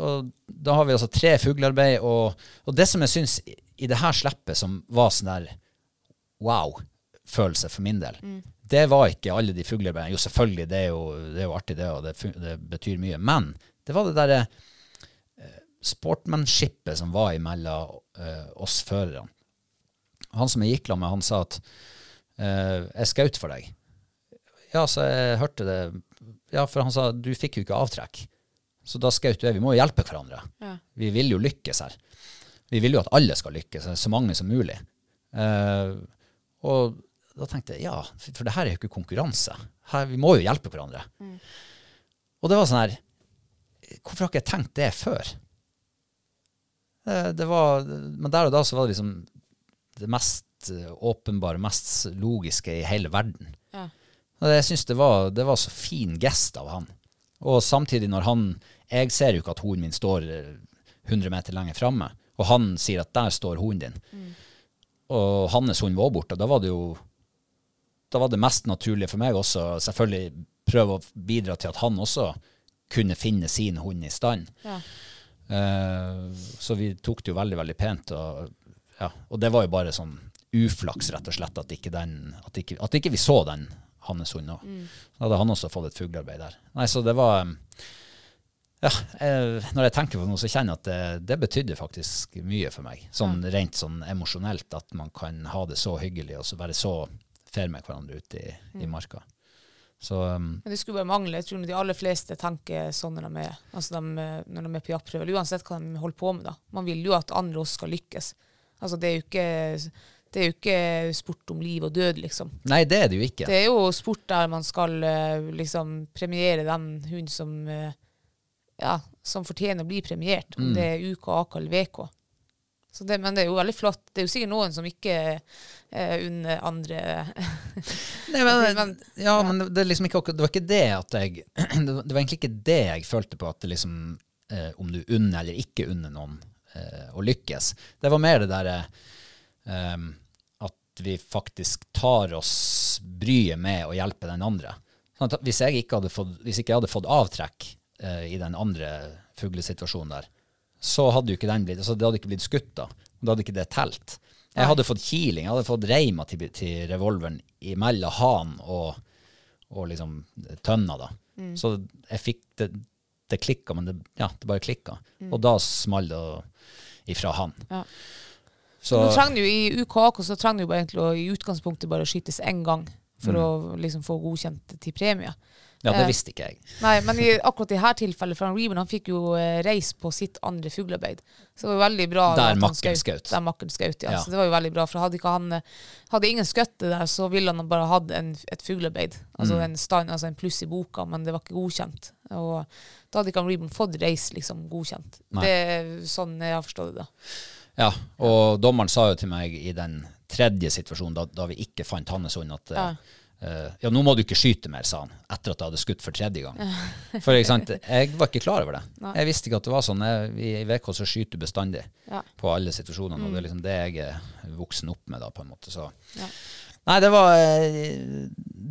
da har vi altså tre fuglearbeid, og, og det som jeg syns i, det her slippet som var sånn der wow-følelse for min del, det var ikke alle de fuglearbeidene. Jo, selvfølgelig, det er jo, det er jo artig, det, og det, det betyr mye. Men det var det derre eh, sportmanshipet som var imellom uh, oss førerne. Han som jeg gikk sammen med, han sa at eh, jeg skjøt for deg. Ja, så jeg hørte det. Ja, for han sa du fikk jo ikke avtrekk. Så da skjøt jeg. Vi må jo hjelpe hverandre. Ja. Vi vil jo lykkes her. Vi vil jo at alle skal lykkes, så mange som mulig. Eh, og da tenkte jeg ja, for det her er jo ikke konkurranse. Her, vi må jo hjelpe hverandre. Og det var sånn her Hvorfor har ikke jeg tenkt det før? Det, det var, men der og da så var det liksom det mest eh, åpenbare, mest logiske i hele verden. Ja. Og jeg syns det, var- det var så fin gest av han. Og samtidig når han Jeg ser jo ikke at hunden min står eh, 100 meter lenger framme, og han sier at der står hunden din. Og hans hund var borte. Da var det jo Da var det mest naturlige for meg også selvfølgelig prøve å bidra til at han også kunne finne sin hund i stand. Ja. Uh, så vi tok det jo veldig, veldig pent. Og, ja, og det var jo bare sånn uflaks, rett og slett, at ikke, den, at ikke, at ikke vi så den hans hund òg. Da hadde han også fått et fuglearbeid der. Nei, så det var um, Ja, jeg, når jeg tenker på noe, så kjenner jeg at det, det betydde faktisk mye for meg. Sånn rent sånn emosjonelt, at man kan ha det så hyggelig og så være så fair med hverandre ute i, i marka. Så um, Men det skulle bare mangle. Jeg tror de aller fleste tenker sånn når de er, altså de, når de er på jaktprøve, eller uansett hva de holder på med. da. Man vil jo at andre også skal lykkes. Altså Det er jo ikke, det er jo ikke sport om liv og død, liksom. Nei, det er det jo ikke. Det er jo sport der man skal eh, liksom premiere den hunden som eh, ja, som fortjener å bli premiert, Mm. om det er UK, AK eller VK. Så det, men det er jo veldig flott. Det er jo sikkert noen som ikke er under andre Nei, men, Men- ja, men det, er liksom ikke, det var ikke det at jeg Det var egentlig ikke det jeg følte på, at det liksom eh, Om du unner eller ikke unner noen eh, å lykkes. Det var mer det derre eh, at vi faktisk tar oss bryet med å hjelpe den andre. Sånn hvis jeg ikke hadde fått, hvis ikke jeg hadde fått avtrekk eh, i den andre fuglesituasjonen der, så hadde jo ikke den blitt, altså det hadde ikke blitt skutt da. Da hadde ikke det telt. Jeg hadde fått kiling, jeg hadde fått reima til, til revolveren imellom han og, og liksom tønna da. Så jeg fikk det, det klikka, men det, ja, det bare klikka. Og da smalt det ifra han. Ja. Så Nå trenger du I UKAK så trenger du egentlig å i utgangspunktet bare skytes én gang for Mm. å liksom få godkjent til premie. Ja, det eh, visste ikke jeg. Nei, men i, akkurat i dette tilfellet, for han han fikk jo eh, reis på sitt andre fuglearbeid. Så det var jo veldig bra. Der makkeren skjøt. Der makkeren skjøt, ja. Ja. Så det var jo veldig bra. For hadde ikke han eh, Hadde ingen skutt der, så ville han bare hatt en, et fuglearbeid. Altså Mm. altså en pluss i boka, men det var ikke godkjent. Og da hadde ikke han Reeven fått reis liksom godkjent. Nei. Det er sånn jeg har forstått det, da. Ja, og dommeren sa jo til meg i den tredje situasjonen, da, da vi ikke fant hans hund, at Ja. Eh, ja, nå må du ikke skyte mer, sa han, etter at jeg hadde skutt for tredje gang. For ikke sant, jeg var ikke klar over det. Nei. Jeg visste ikke at det var sånn. Jeg, I VK så skyter du bestandig Ja. på alle situasjonene, og det er liksom det jeg er voksen opp med da, på en måte. Så. Ja. Nei, det var eh,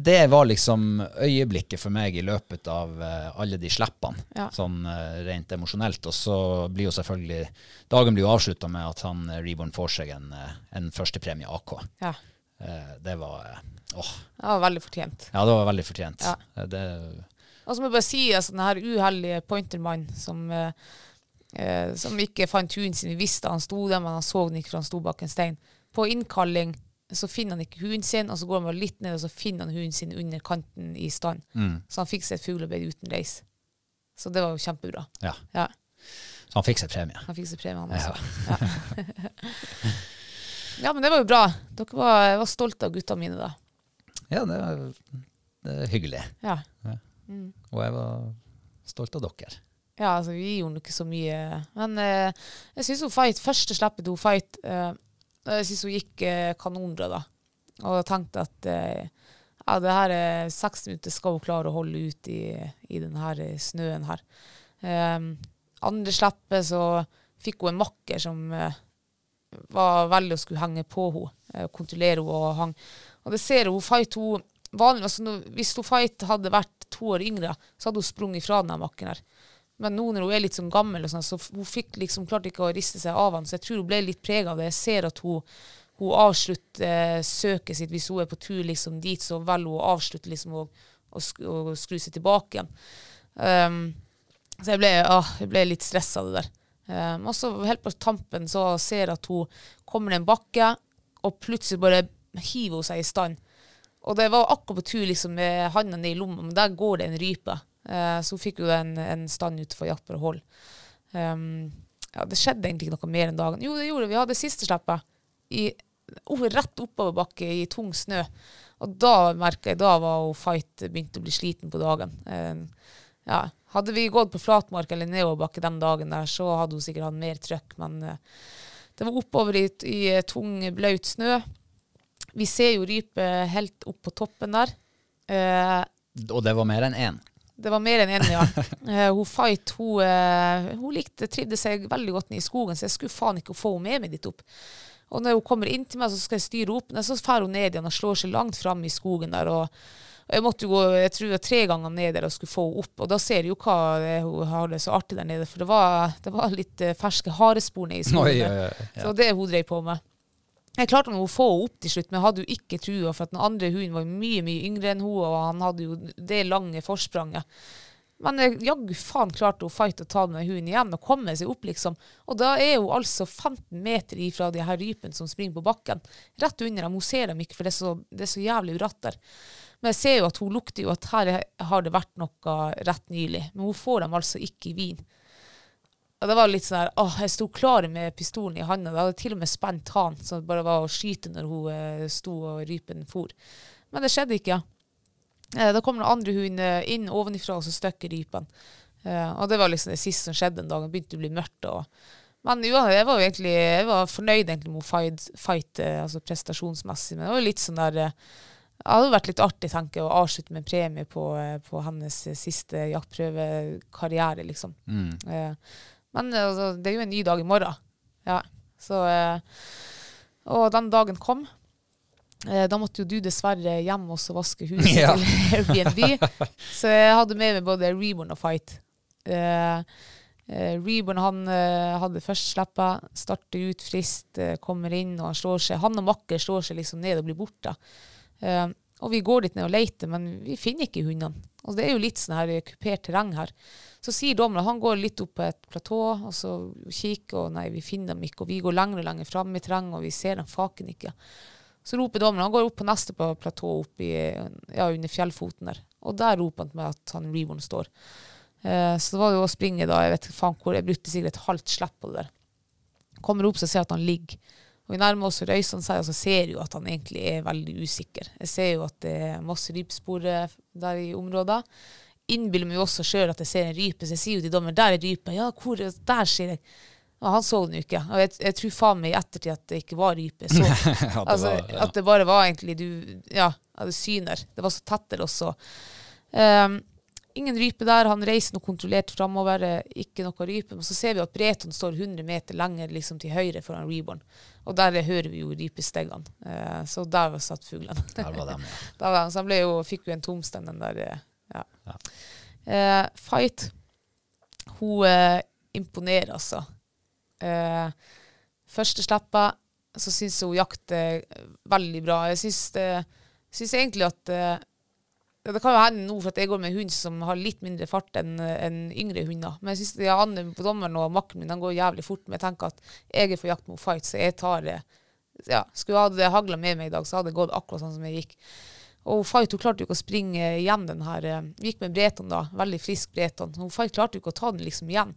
Det var liksom øyeblikket for meg i løpet av eh, alle de slippene, Ja. sånn rent emosjonelt. Og så blir jo selvfølgelig Dagen blir jo avslutta med at han Reborn får seg en, en førstepremie AK. Ja. Det var Åh. Det var veldig fortjent. Ja, det var veldig fortjent. Ja. Eh, Det, Og så må jeg bare si altså, den her uheldige pointermannen som, eh, eh, som ikke fant hunden sin. Vi visste han sto der, men han så den ikke, for han sto bak en stein. På innkalling så finner han ikke hunden sin, og så går han bare litt ned, og så finner han hunden sin under kanten i stand. Mm. Så han fikk seg et fuglearbeid uten reis. Så det var jo kjempebra. ja. Ja, Så han fikk seg premie. han fikk seg premie, han Ja. også. Ja. ja, men det var jo bra. Dere var, var stolte av gutta mine da. Ja, det var, det er hyggelig. Ja. Og jeg var stolt av dere. Ja, altså, vi gjorde ikke så mye. Men eh, jeg syns hun fight, første slippet hun fight, eh, jeg syns hun gikk eh, kanonbra da. Og tenkte at eh, ja, det her er seks minutter skal hun klare å holde ut i, i den her eh, snøen her. Eh, andre slippet så fikk hun en makker som eh, var veldig å skulle henge på henne, eh, kontrollere henne og hang. Og det ser hun, fight hun vanlig, altså, Hvis hun fight hadde vært to år yngre, så hadde hun sprunget fra denne makken her. Men nå når hun er litt sånn gammel, og sånn, så hun fikk liksom klart ikke å riste seg av han, så jeg tror hun ble litt prega av det. Jeg ser at hun, hun avslutter eh, søket sitt hvis hun er på tur liksom dit, så velger hun å avslutte liksom og, og skru seg tilbake igjen. Um, så jeg ble, ah, jeg ble litt stressa av det der. Um, og så helt på tampen så ser jeg at hun kommer ned en bakke, og plutselig bare hiver hun seg i stand. Og det var akkurat på tur liksom, med handa i lomma, men der går det en rype. Eh, så hun fikk jo en, en stand utenfor Jasper og Hold. Um, ja, det skjedde egentlig ikke noe mer enn dagen. Jo, det gjorde det. Vi hadde siste slippet i, oh, rett oppoverbakke i tung snø. Og da merka jeg, da var hun fight begynt å bli sliten på dagen. Eh, ja, hadde vi gått på flatmark eller nedoverbakke den dagen der, så hadde hun sikkert hatt mer trøkk, men eh, det var oppover i, i tung, blaut snø. Vi ser jo rype helt opp på toppen der. Eh, Og det var mer enn én. det var mer enn én, ja. Eh, hun Fight hun, eh, hun likte, trivde seg veldig godt nede i skogen, så jeg skulle faen ikke få henne med meg dit opp. Og når hun kommer inn til meg, så skal jeg styre opp, så drar hun ned igjen og slår seg langt fram i skogen der. og jeg måtte jo gå jeg tror tre ganger ned der og skulle få henne opp. Og da ser du jo hva det, hun har det så artig der nede, for det var, det var litt eh, ferske harespor nede i skogen. Oi, ja, ja. Så det hun drev på med. Jeg klarte å få henne opp til slutt, men jeg hadde jo ikke trua, for at den andre hunden var mye mye yngre enn hun, og han hadde jo det lange forspranget. Men jaggu faen klarte hun fight å ta den hunden igjen og komme seg opp, liksom. Og da er hun altså 15 meter ifra de her rypene som springer på bakken. Rett under dem. Hun ser dem ikke, for det er så, det er så jævlig bratt der. Men jeg ser jo at hun lukter jo at her har det vært noe rett nylig. Men hun får dem altså ikke i vin. Og det var litt sånn her, åh, Jeg sto klar med pistolen i handa. Jeg hadde til og med spent han, så det bare var å skyte når hun eh, sto og rypen for. Men det skjedde ikke. Eh, da kom den andre hunden eh, inn ovenifra, og så støkk rypen. Eh, og det var liksom det siste som skjedde den dagen. Det begynte å bli mørkt. Og, men ja, jeg var jo egentlig jeg var fornøyd egentlig med fight, fight eh, altså prestasjonsmessig. Men det var jo litt sånn der eh, Det hadde vært litt artig tenker jeg, å avslutte med en premie på, på hennes siste jaktprøvekarriere, liksom. Eh, men altså, det er jo en ny dag i morgen. Ja. Så, eh, og den dagen kom. Eh, da måtte jo du dessverre hjem og vaske huset Ja. til Airbnb. så jeg hadde med meg både Reborn og Fight. Eh, eh, Reborn han eh, hadde først slippa, starter ut frist, kommer inn og han slår seg. Han og makker slår seg liksom ned og blir borte. Eh, og vi går litt ned og leter, men vi finner ikke hundene. Og det er jo litt sånn her kupert terreng her. Så sier dommeren han går litt opp på et platå og så kikker, og nei, vi finner dem ikke. Og vi går lenger og lenger fram i terrenget, og vi ser dem faken ikke. Så roper dommeren, han går opp på neste platå oppi, ja, under fjellfoten der. Og der roper han til meg at han Reborn står. Eh, så det var jo å springe da, jeg vet faen hvor, jeg brukte sikkert et halvt slipp på det der. Kommer opp så ser jeg at han ligger. Og vi nærmer oss røysene så så ser jeg jo at han egentlig er veldig usikker. Jeg ser jo at det er masse rypespor der i området. Innbiller meg jo også sjøl at jeg ser en rype, så jeg sier jo til dommer der er rypa. Ja, hvor, der ser jeg. Og han så den jo ikke. Og jeg, jeg tror faen meg i ettertid at det ikke var rype. Så, det altså, var- ja. At det bare var egentlig du Ja, syner. Det var så tett der også. Um, ingen rype der. Han reiser noe kontrollert framover. eh, Ikke noe rype. Men så ser vi at Breton står 100 meter lenger liksom til høyre foran Reborn. Og der hører vi jo rypestegene. Eh, så der var satt fuglene. Der var de, ja. Var så han jo, fikk jo en tomstenn, den der. eh, Ja. Eh, fight. Hun eh, imponerer, altså. Eh, første slippa så syns hun jakter veldig bra. Jeg syns, egentlig at Det kan jo hende nå for at jeg går med en hund som har litt mindre fart enn en yngre hunder. Men jeg syns de andre på dommeren og makken min den går jævlig fort. Men jeg tenker at jeg er på jakt mot fight, så jeg tar det ja, Skulle jeg hatt hagla med meg i dag, så hadde det gått akkurat sånn som jeg gikk. Og Fight hun klarte jo ikke å springe igjen den her. eh, Vi gikk med Breton da, veldig frisk Breton. Hun Fight klarte jo ikke å ta den liksom igjen.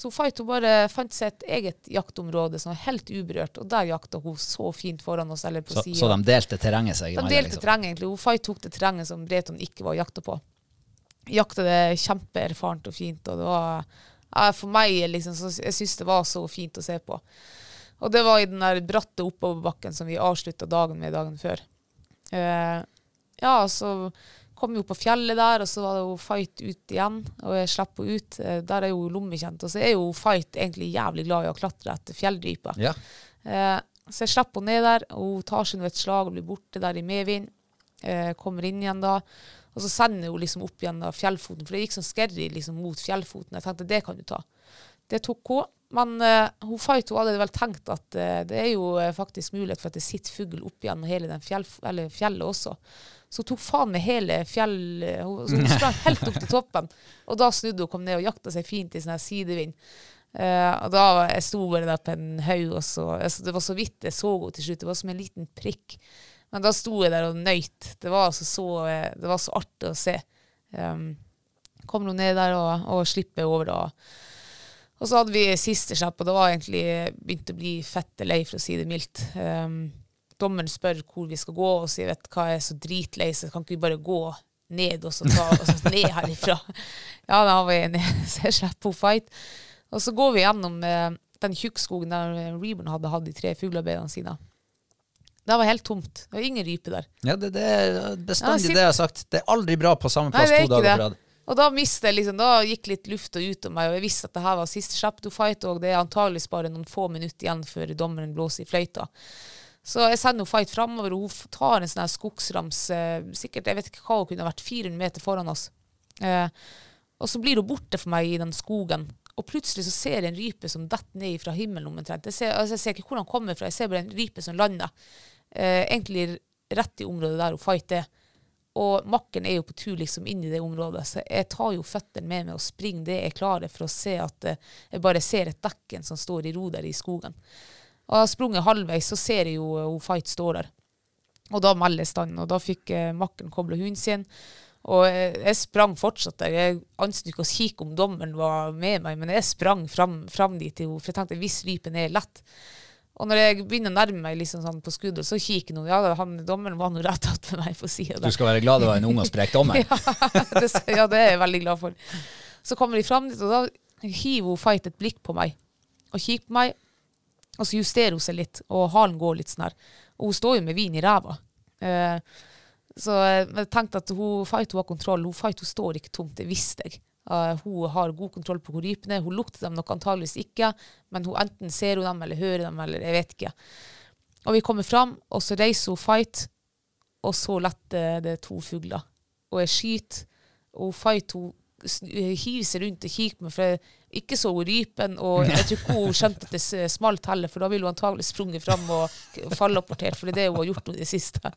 Så Faito bare fant seg et eget jaktområde som var helt uberørt, og der jakta hun så fint foran oss, eller på Så, sida. så de delte terrenget seg De delte liksom. terrenget egentlig. Hun Fight tok det terrenget som Breton ikke var jakta på. Jakta det kjempeerfarent og fint, og det var ja, For meg, liksom, så jeg syns det var så fint å se på. Og det var i den der bratte oppoverbakken som vi avslutta dagen med dagen før. Uh, ja, så kom jo på fjellet der, og så var det jo fight ut igjen. Og jeg slapp henne ut. Eh, der er jo lommekjent. Og så er jo fight egentlig jævlig glad i å klatre etter fjellryper. Ja. Eh, så jeg slapp henne ned der, og hun tar seg nå et slag og blir borte der i medvind. Eh, kommer inn igjen da. Og så sender hun liksom opp igjen da fjellfoten, for det gikk sånn skerry liksom mot fjellfoten. Jeg tenkte det kan du ta. Det tok hun. Men uh, hun Fight hun hadde vel tenkt at uh, det er jo uh, faktisk mulighet for at det sitter fugl opp igjen hele den fjell, eller fjellet også. Så hun tok faen med hele fjell... eh, Hun, sprang helt opp til toppen. Og da snudde hun og kom ned og jakta seg fint i sånn sidevind. Uh, og da jeg sto bare der på en haug, og så altså, Det var så vidt jeg så henne til slutt. Det var som en liten prikk. Men da sto jeg der og nøyt. Det var altså så, eh, det var så artig å se. Um, kom hun ned der og, og slipper over da. Og så hadde vi siste slipp, og det var egentlig begynt å bli fette lei, for å si det mildt. Um, dommeren spør hvor vi skal gå, og sier vet hva, jeg er så dritlei, så kan ikke vi bare gå ned og så ta oss ned herifra. ja, da ned, så jeg slipper hun fight. Og så går vi gjennom eh, den tjukkskogen der Reborn hadde hatt de tre fuglearbeiderne sine. Det var helt tomt. Det var ingen rype der. Ja, det, det er bestandig Ja, det jeg har sagt. Det er aldri bra på samme plass er to dager på rad. Og da mistet liksom, da gikk litt lufta ut av meg, og jeg visste at det her var siste to fight, og det er antageligvis bare noen få minutter igjen før dommeren blåser i fløyta. Så jeg sender henne fight framover, og hun tar en sånn skogsrams, eh, sikkert, jeg vet ikke hva hun kunne vært, 400 meter foran oss. Eh, og så blir hun borte for meg i den skogen, og plutselig så ser jeg en rype som detter ned fra himmelen omtrent. Jeg ser, altså jeg ser ikke hvor han kommer fra, jeg ser bare en rype som lander, eh, egentlig rett i området der hun fight er. Og makken er jo på tur liksom inn i det området, så jeg tar jo føttene med meg og springer det jeg klarer for å se at eh, jeg bare ser et dekken som står i ro der i skogen. Og jeg har sprunget halvveis, så ser jeg jo eh, hun Fight står der. Og da melder standen, og da fikk eh, makken koble hunden sin. Og jeg, jeg sprang fortsatt der. Jeg anstet ikke å kikke om dommeren var med meg, men jeg sprang fram, fram dit til henne, for jeg tenkte hvis rypen er lett. Og når jeg begynner å nærme meg liksom sånn på skuddet, så kikker noen. Ja, han, dommeren var nå rett attmed meg på sida Du skal være glad det var en ung og sprek dommer. det, ja, det er jeg veldig glad for. Så kommer de fram dit, og da hiver hun Fight et blikk på meg. Og kikker på meg, og så justerer hun seg litt, og halen går litt sånn her. Og hun står jo med vin i ræva. Eh, så eh, jeg tenkte at hun Fight hun har kontroll. Hun Fight hun står ikke tomt, det visste jeg. Eh, hun har god kontroll på hvor rypene er. Hun lukter dem nok antageligvis ikke, men hun enten ser hun dem eller hører dem, eller jeg vet ikke. Og vi kommer fram, og så reiser hun Fight, og så letter det to fugler. Og jeg skyter, og Fight hun hiver seg rundt og kikker på meg, for ikke så rypen, og jeg tror ikke hun skjønte at det smalt heller, for da ville hun antagelig sprunget fram og fallapportert, for det er det hun har gjort nå i det siste.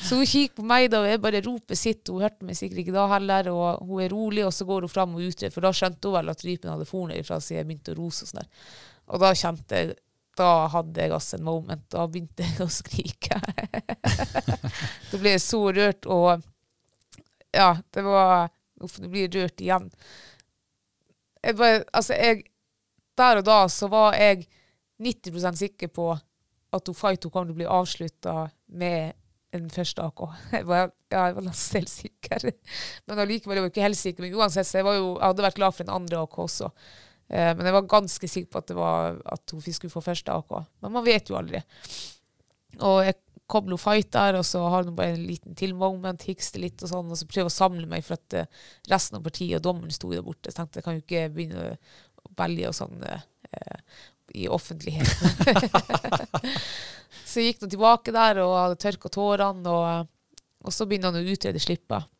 Så hun kikker på meg da, og jeg bare roper sitt. Hun hørte meg sikkert ikke da heller, og hun er rolig, og så går hun fram og utreder, for da skjønte hun vel at rypen hadde fornet ifra siden jeg begynte å rose og sånn der. Og da kjente jeg da hadde jeg altså en moment. Da begynte jeg å skrike. da ble jeg så rørt, og ja, det var Uff, nå blir jeg rørt igjen. Jeg bare, altså, jeg Der og da så var jeg 90% sikker på at hun kom til å bli avslutta med en første AK. Jeg var, ja, jeg var nesten helt sikker. Men allikevel var jeg ikke helt sikker. Men uansett, så jeg, jo, jeg hadde vært glad for en andre AK også. Eh, men jeg var ganske sikker på at, det var, at hun skulle få første AK. Men man vet jo aldri. Og jeg kom noe fight der, og så har hun bare en liten til moment, hikste litt og sånn, og så prøver å samle meg, for at eh, resten av partiet og dommeren sto der borte. Så tenkte jeg kan jo ikke begynne å velge og sånn eh, i offentligheten. så jeg gikk nå tilbake der og hadde tørka tårene, og, og så begynner han å utrede slippet.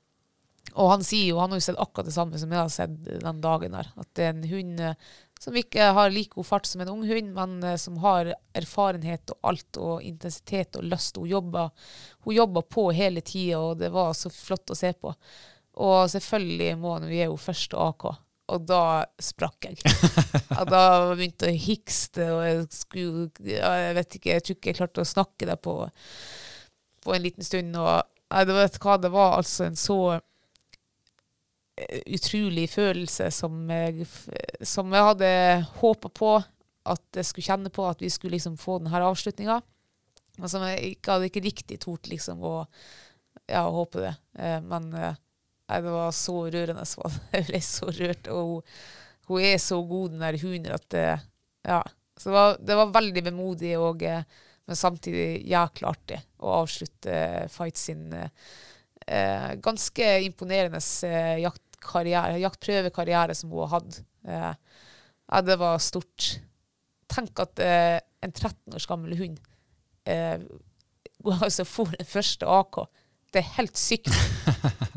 Og han sier jo, han har jo sett akkurat det samme som jeg har sett den dagen der. At en hund eh, som ikke har like god fart som en ung hund, men eh, som har erfarenhet og alt, og intensitet og lyst. Hun jobber, hun jobber på hele tida, og det var så flott å se på. Og selvfølgelig må hun gi henne første AK. Og da sprakk jeg. Og da begynte jeg å hikste, og jeg skulle Jeg vet ikke, jeg tror ikke jeg klarte å snakke der på, på en liten stund. Og jeg det, vet hva, det var altså en så utrolig følelse som jeg, som jeg hadde håpa på at jeg skulle kjenne på, at vi skulle liksom få denne avslutninga. Men som jeg ikke hadde ikke riktig tort liksom å ja, håpe det. Eh, men eh, nei, det var så rørende. Jeg ble så rørt. Og hun, hun er så god, den der hunden, at ja. Så det var, det var veldig vemodig, og, eh, men samtidig jækla artig å avslutte eh, Fight sin eh, eh, ganske imponerende eh, jaktkarriere, jaktprøvekarriere som hun har hatt. Eh, ja, det var stort. Tenk at eh, en 13 års gammel hund eh, altså får den første AK. Det er helt sykt.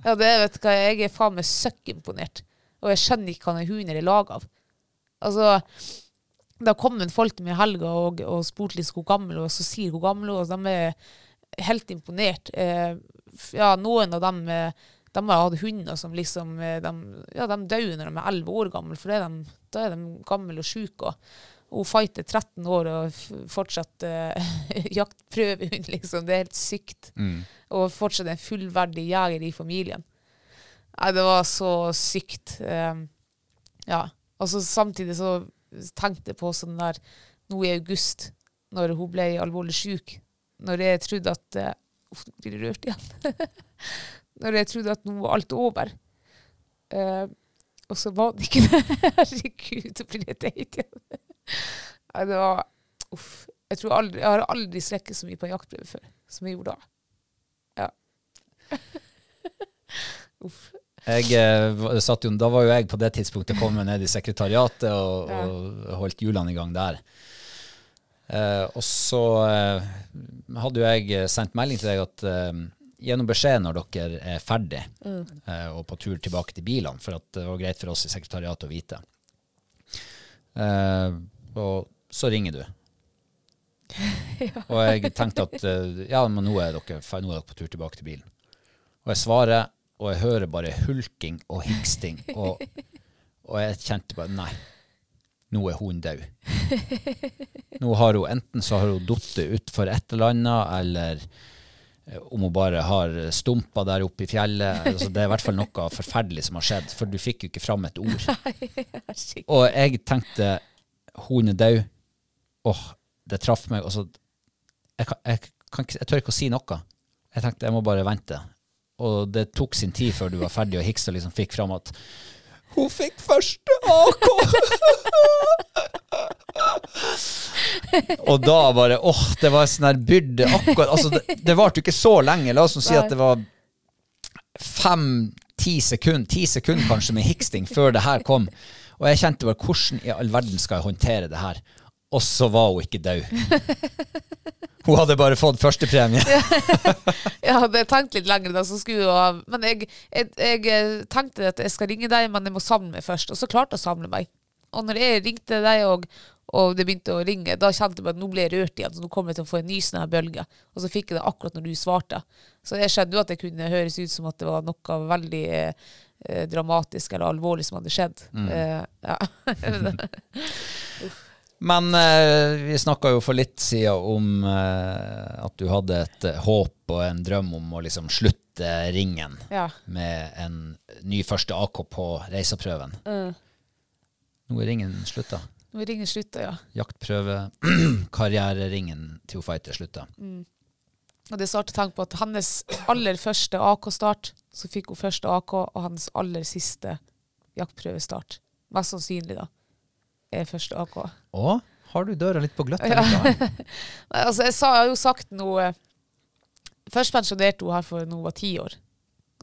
Ja, det vet du hva, Jeg er faen meg søkkimponert. Og jeg skjønner ikke hva den hunden er laga av. Altså, Da kom en folk til meg i helga og, og spurte litt hvor gammel hun var, så sier hvor gammel hun er, de er helt imponert. Eh, ja, noen av dem eh, de har hatt hunder som liksom eh, de, ja, de dør når de er 11 år gamle, for det er de, da er de gamle og syke. Og, hun fighter 13 år og fortsatt uh, jaktprøvehund, liksom. Det er helt sykt. Og fortsatt en fullverdig jeger i familien. Nei, det var så sykt. Eh, ja. Og så samtidig så tenkte jeg på sånn der nå i august, når hun ble alvorlig syk, når jeg trodde at uh, Uff, nå blir rørt igjen. når jeg trodde at nå var alt over. Uh, og så var det ikke det. Herregud, så blir jeg teit igjen. Det var Uff. Jeg, tror aldri, jeg har aldri strekket så mye på en jaktprøve før som jeg gjorde da. Ja. Uff. Jeg, eh, satt jo, da var jo jeg på det tidspunktet kommet ned i sekretariatet og, Ja. og holdt hjulene i gang der. Eh, og så eh, hadde jo jeg sendt melding til deg at eh, gjennom beskjed når dere er ferdig eh, og på tur tilbake til bilene, for at det var greit for oss i sekretariatet å vite. Eh, og så ringer du. Og jeg tenkte at eh, ja, men nå er, dere, nå er dere på tur tilbake til bilen. Og jeg svarer, og jeg hører bare hulking og hiksting. Og, og jeg kjente bare nei, nå er hun død. Nå har hun enten så har hun falt utfor et eller annet, eller om hun bare har stumpa der oppe i fjellet. Altså, det er i hvert fall noe forferdelig som har skjedd, for du fikk jo ikke fram et ord. Og jeg tenkte hun er død. Åh, det traff meg. Altså, jeg, kan, jeg, kan jeg tør ikke å si noe. Jeg tenkte jeg må bare vente. Og det tok sin tid før du var ferdig, og Hikstad liksom fikk fram at hun fikk første AK! og da bare åh, det var en sånn her byrde akkurat Altså, det, det varte jo ikke så lenge. La oss si at det var fem-ti sekunder, ti sekunder kanskje med hiksting før det her kom. Og jeg kjente bare hvordan i all verden skal jeg håndtere det her? Og så var hun ikke død. Hun hadde bare fått førstepremie. Jeg hadde tenkt litt lenger da, så skulle hun Men jeg, jeg, jeg eh, tenkte at jeg skal ringe deg, men jeg må samle meg først. Og så klarte jeg å samle meg. Og når jeg ringte deg og, og det begynte å ringe, da kjente jeg at nå ble jeg rørt igjen, så nå kommer jeg til å få en ny sånn her bølge. Og så fikk jeg det akkurat når du svarte. Så jeg skjønte jo at det kunne høres ut som at det var noe veldig eh, dramatisk eller alvorlig som hadde skjedd. Eh, ja. Men eh, vi snakka jo for litt siden om eh, at du hadde et eh, håp og en drøm om å liksom slutte ringen ja. med en ny første AK på reiseprøven. Nå er ringen slutta. Nå er ringen slutta, ja. Jaktprøve, karriereringen til Fighter slutta. Og det er så artig å tenke på at hennes aller første AK-start, så fikk hun første AK, og hennes aller siste jaktprøvestart, mest sannsynlig da, er første AK. Å, har du døra litt på gløtt? Ja. Altså jeg, sa, jeg har jo sagt noe Først pensjonerte hun her for når hun var ti år.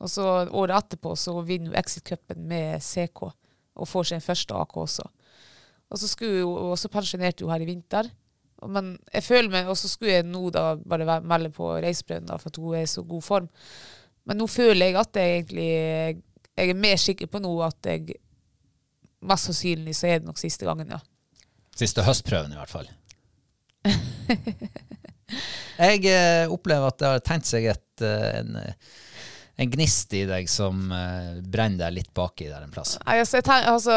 Og så året etterpå så vinner hun Exit-cupen med CK og får sin første AK også. Og så, skulle hun, og så pensjonerte hun her i vinter. Men jeg føler meg, og så skulle jeg nå da bare melde på reiseprøven da, for at hun er i så god form. Men nå føler jeg at jeg egentlig Jeg er mer sikker på nå at jeg Mest sannsynlig så er det nok siste gangen, ja. Siste høstprøven, i hvert fall. Jeg eh, opplever at det har tegnet seg et, eh, en, eh, en gnist i deg som eh, brenner deg litt baki der en plass. Nei, altså, jeg tenk, altså,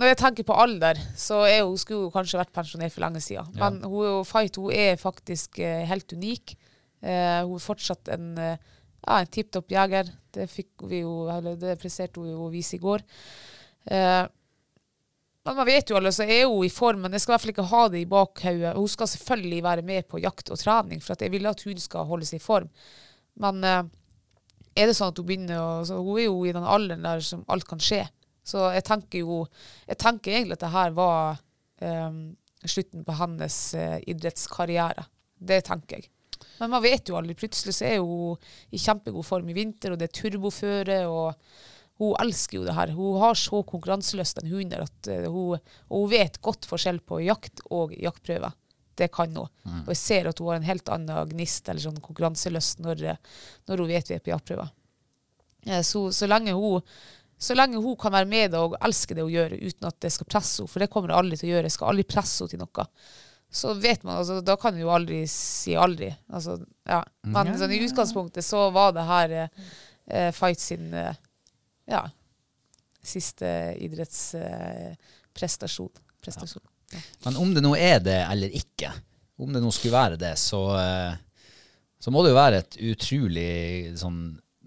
når jeg tenker på alder, så er hun, skulle hun kanskje vært pensjonert for lenge siden. Men hun, Fight hun er faktisk eh, helt unik. Eh, hun er fortsatt en, ja, en tipp topp jeger. Det, fikk vi jo, eller det presterte hun jo å vise i går. Eh, men man vet jo alle, så er hun i form, men jeg skal i hvert fall ikke ha det i bakhodet. Hun skal selvfølgelig være med på jakt og trening, for jeg vil at hun skal holde seg i form. Men uh, er det sånn at hun begynner å så Hun er jo i den alderen der som alt kan skje. Så jeg tenker jo Jeg tenker egentlig at det her var um, slutten på hennes uh, idrettskarriere. Det tenker jeg. Men man vet jo aldri. Plutselig så er hun i kjempegod form i vinter, og det er turboføre. og hun elsker jo det her. Hun har så konkurranselyst, den hunden, at eh, hun, hun vet godt forskjell på jakt og jaktprøve. Det kan hun. Og jeg ser at hun har en helt annen gnist eller sånn konkurranselyst når, eh, når hun vet vi er på jaktprøve. Eh, Så, så, lenge hun, så lenge hun kan være med og elske det hun gjør, uten at det skal presse henne, for det kommer det aldri til å gjøre, jeg skal aldri presse henne til noe, så vet man, altså, da kan hun jo aldri si aldri. Altså, ja. Men sånn, i utgangspunktet så var det her eh, eh, Fight sin eh, ja, siste idrettsprestasjon. prestasjon. Men om det nå er det eller ikke, om det nå skulle være det, så, eh, så må det jo være et utrolig sånn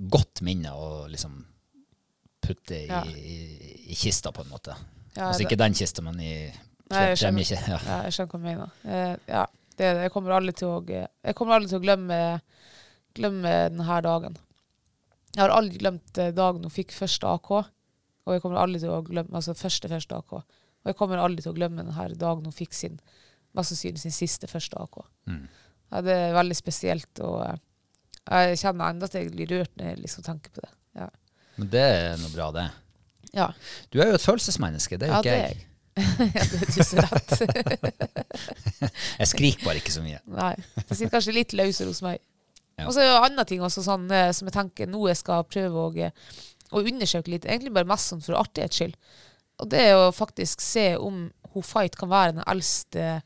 godt minne å liksom putte i, Ja. i, i kista, på en måte. Ja, altså det- ikke den kista, men i Nei, jeg skjønner. Ja. Ja, jeg skjønner hva du mener. Uh, ja, det. Jeg kommer aldri til å, jeg kommer aldri til å glemme, glemme denne dagen. Jeg har aldri glemt eh, dagen hun fikk første AK, og jeg kommer aldri til å glemme, altså første første AK. Og jeg kommer aldri til å glemme denne dagen hun fikk sin, mest sannsynlig sin siste første AK. Ja, det er veldig spesielt, og eh, jeg kjenner enda at jeg blir rørt når jeg liksom tenker på det. Ja. Men det er noe bra, det. Ja, Du er jo et følelsesmenneske, det er jo ja ikke det jeg. jeg. ja, det er du så rett. Jeg skriker bare ikke så mye. Nei. Det sitter kanskje litt løsere hos meg. Ja. Og så er det andre ting også, sånn, eh, som jeg tenker nå jeg skal prøve å, eh, å undersøke litt. Egentlig bare mest sånn for artighets skyld. Og det er å faktisk se om hun Fight kan være den eldste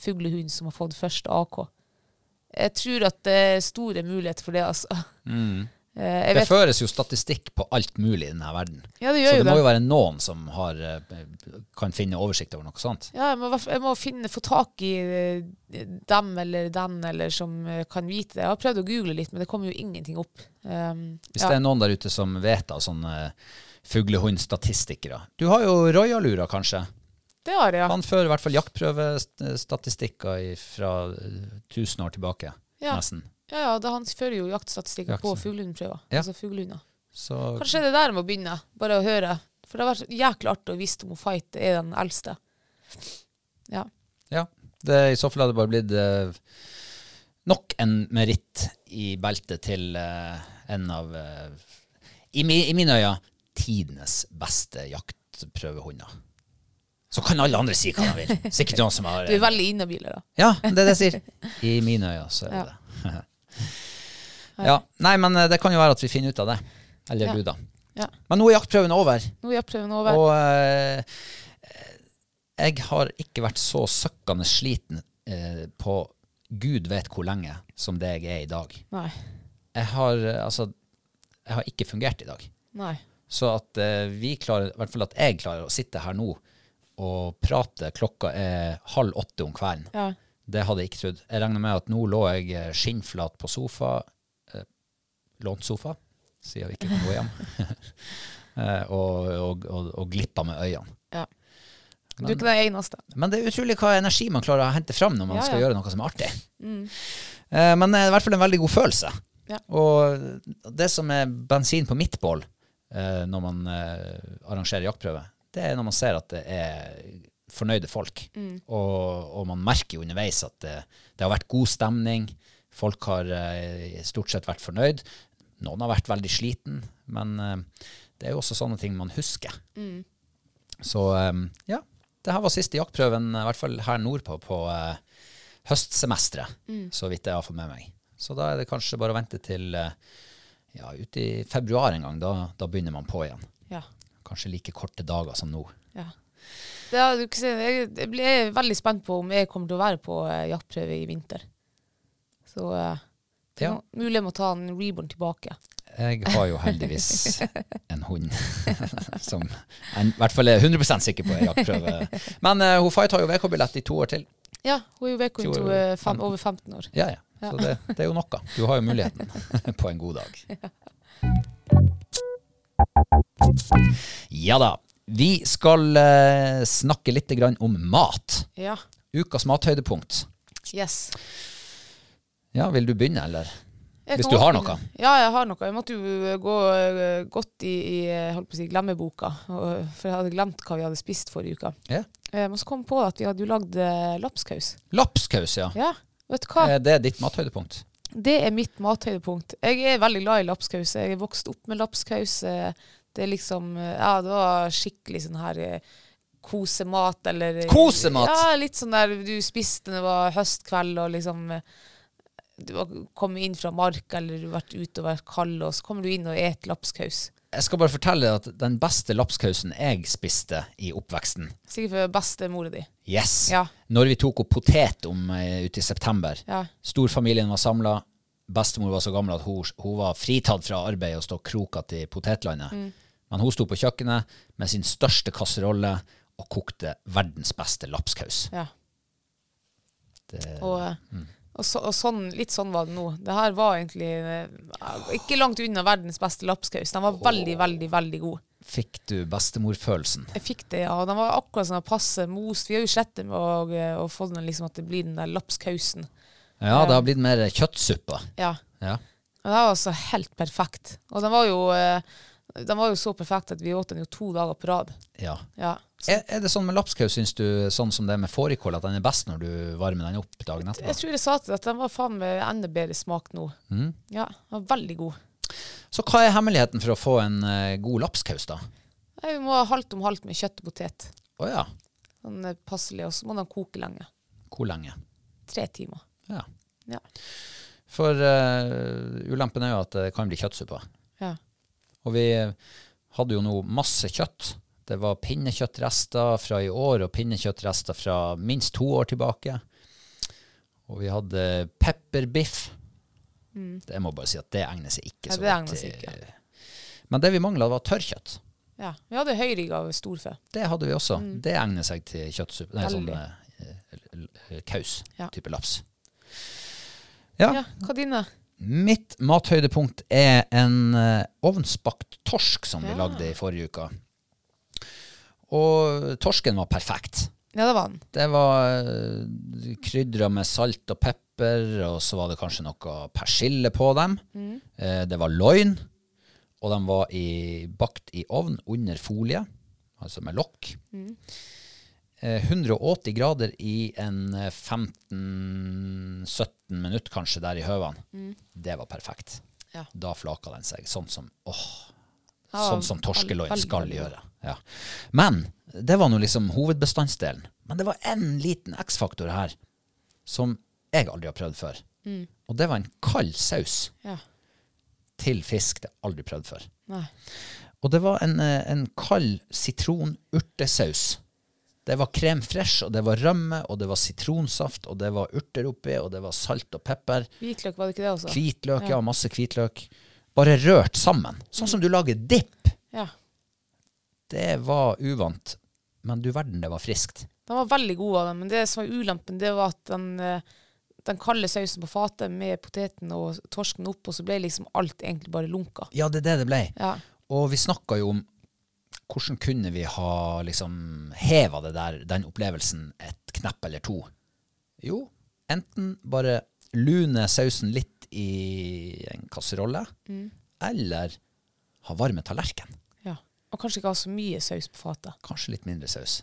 fuglehunden som har fått første AK. Jeg tror at det er store muligheter for det, altså. Mm. Det vet, føres jo statistikk på alt mulig i denne verden. ja, det Så gjør det jo må det. jo være noen som har, eh, kan finne oversikt over noe sånt. Ja, jeg må, jeg må finne, få tak i eh, dem eller den eller som eh, kan vite det. Jeg har prøvd å google litt, men det kommer jo ingenting opp. Um, Hvis ja. det er noen der ute som vet av sånne fuglehundstatistikere. Du har jo Royalura, kanskje. Det har jeg, ja. Han fører i hvert fall jaktprøvestatistikker fra 1000 år tilbake, nesten. Ja, ja, da han fører jo jaktstatistikker på fuglehundprøver. Ja. Altså fuglehunder. Så Kanskje det er der må begynne, bare å høre. For det har vært jækla artig å vite om Fight er den eldste. Ja. ja, det, i så fall hadde det bare blitt eh, nok en meritt i beltet til eh, en av, eh, i, mi, i mine øyne, tidenes beste jaktprøvehunder. Så kan alle andre si hva de vil. Sikkert noen som har Du er veldig inhabil, da. Ja, det er det jeg sier. I mine øyne så er det det. ja. Nei, men eh, det kan jo være at vi finner ut av det. Eller Ja. du, da. Ja. Men nå er jaktprøven over. Nå er jaktprøven over. Og eh, jeg har ikke vært så søkkende sliten eh, på gud vet hvor lenge som det jeg er i dag. Nei. Jeg har, eh, altså, jeg har ikke fungert i dag. Nei. Så at eh, vi klarer, i hvert fall at jeg klarer å sitte her nå og prate klokka er halv åtte om kvelden. Ja. Det hadde jeg ikke trodd. Jeg regner med at nå lå jeg eh, skinnflat på sofa, lånt sofa, siden vi ikke kan gå hjem, eh, og, og, og, og glippa med øynene. ja. Du er ikke den eneste. Men det er utrolig hva energi man klarer å hente fram når man Ja, skal ja. gjøre noe som er artig. Mm. men det er i hvert fall en veldig god følelse. Ja. Og det som er bensin på mitt bål eh, når man eh, arrangerer jaktprøve, det er når man ser at det er fornøyde folk. Og, og man merker jo underveis at det, det har vært god stemning. Folk har eh, stort sett vært fornøyd. Noen har vært veldig sliten, men eh, det er jo også sånne ting man husker. Så eh, ja, det her var siste jaktprøven, i hvert fall her nordpå, på høstsemesteret, mm. så vidt jeg har fått med meg. Så da er det kanskje bare å vente til eh, ja, ut i februar en gang, da, da begynner man på igjen. Ja. Kanskje like korte dager som nå. ja. Sett. Jeg, ble veldig spent på om jeg kommer til å være på eh, jaktprøve i vinter. Så eh, er Ja. mulig jeg må ta en reborn tilbake. Jeg har jo heldigvis en hund som jeg i hvert fall er 100% sikker på er jaktprøve. Men uh, hun Fight har jo VK-billett i to år til. Ja, hun er jo vekk Jo, eh, over 15 år. Ja, ja. Så det, det er jo noe. Du har jo muligheten på en god dag. Ja da. Vi skal uh, snakke litt grann om mat. Ja. Ukas mathøydepunkt. Yes. Ja, vil du begynne, eller? Hvis du har noe. Ja, jeg har noe. Jeg måtte jo eh, gå eh, godt i, i eh, holdt på å si, glemmeboka, for jeg hadde glemt hva vi hadde spist forrige uke. Ja. Men så kom jeg på at vi hadde jo lagd lapskaus. Lapskaus, ja. Ja, vet du hva? Det er ditt mathøydepunkt. Det er mitt mathøydepunkt. Jeg er veldig glad i lapskaus. Jeg er vokst opp med lapskaus. Det er liksom Ja, det var skikkelig sånn her kosemat, eller Kosemat? Ja, litt sånn der du spiste når det var høstkveld, og liksom Du har kommet inn fra mark eller du har vært ute og vært kald, og så kommer du inn og et lapskaus. Jeg skal bare fortelle at den beste lapskausen jeg spiste i oppveksten Sikkert for bestemora di. Yes! Ja. Når vi tok opp potet om uh, ute i september. Ja. Storfamilien var samla. Bestemor var så gammel at hun, hun var fritatt fra arbeid og stod krokete i potetlandet. Mm. Men hun sto på kjøkkenet med sin største kasserolle og kokte verdens beste lapskaus. ja. Det, Og, eh, Mm. Og, så, og sånn, litt sånn var det nå. Det her var egentlig eh, ikke langt unna verdens beste lapskaus. Den var veldig, veldig, veldig god. fikk du bestemorfølelsen? Jeg fikk det, ja. Og den var akkurat sånn passe most. Vi har jo sett det med å, å få den liksom at det blir den der lapskausen. Ja, det har blitt mer kjøttsuppe. Ja. Ja. Og det var altså helt perfekt. Og den var jo, eh, den var jo så perfekt at vi åt den jo to dager på rad. ja. Ja. Er, er det sånn med lapskaus, syns du, sånn som det er med fårikål, at den er best når du varmer den opp dagen etter? jeg tror jeg sa til deg at den var faen meg enda bedre smak nå. Mm. Ja, den var veldig god. Så hva er hemmeligheten for å få en uh, god lapskaus, da? Vi må ha halvt om halvt med kjøtt og potet. Å ja. Sånn eh, passelig. Og så må den koke lenge. Hvor lenge? Tre timer. Ja. Ja. For uh, ulempen er jo at det kan bli kjøttsuppe. ja. Og vi hadde jo nå masse kjøtt. Det var pinnekjøttrester fra i år og pinnekjøttrester fra minst to år tilbake. Og vi hadde pepperbiff. Det må bare si at det egner seg ikke Mm. Ja, så det egner seg ikke. Men det vi mangla, var tørrkjøtt. ja. Vi hadde høyrigg av storfe. Det hadde vi også. Det egner seg til kjøttsuppe. Nei, sånn Mm. Eh, l- kaus. Ja. Type laps. Ja. Ja, hva dine? Mitt mathøydepunkt er en eh, ovnsbakt torsk som vi Ja. lagde i forrige uke. Og torsken var perfekt. Ja, det var den. Det var uh, krydra med salt og pepper, og så var det kanskje noe persille på dem. Mm. det var loin, og de var i, bakt i ovn under folie, altså med lokk. Mm. 180 grader i en eh, 15-17 minutter kanskje der i høvene. Det var perfekt. Ja. Da flaka den seg, sånn som åh, sånn som torskeloin skal gjøre. Ja. Men det var nå liksom hovedbestandsdelen. Men det var en liten X-faktor her som jeg aldri har prøvd før. Og det var en kald saus Ja. til fisk det aldri prøvd før. Nei. Og det var en, eh, en kald sitronurtesaus. Det var krem fresh, og det var rømme, og det var sitronsaft, og det var urter oppi, og det var salt og pepper. Hvitløk, var det ikke det også? Hvitløk, ja, masse hvitløk. Bare rørt sammen. Sånn som du lager dipp. Ja. Det var uvant, men du verden, det var friskt. Den var veldig god av den, men det som var ulempen, det var at den, eh, den kalde sausen på fatet med poteten og torsken opp, og så ble liksom alt egentlig bare lunka. Ja, det er det det ble. Ja. Og vi snakka jo om hvordan kunne vi ha liksom heva det der, den opplevelsen et knepp eller to. Jo, enten bare lune sausen litt i en kasserolle, eller ha varme tallerken. ja. Og kanskje ikke ha så mye saus på fatet. Kanskje litt mindre saus.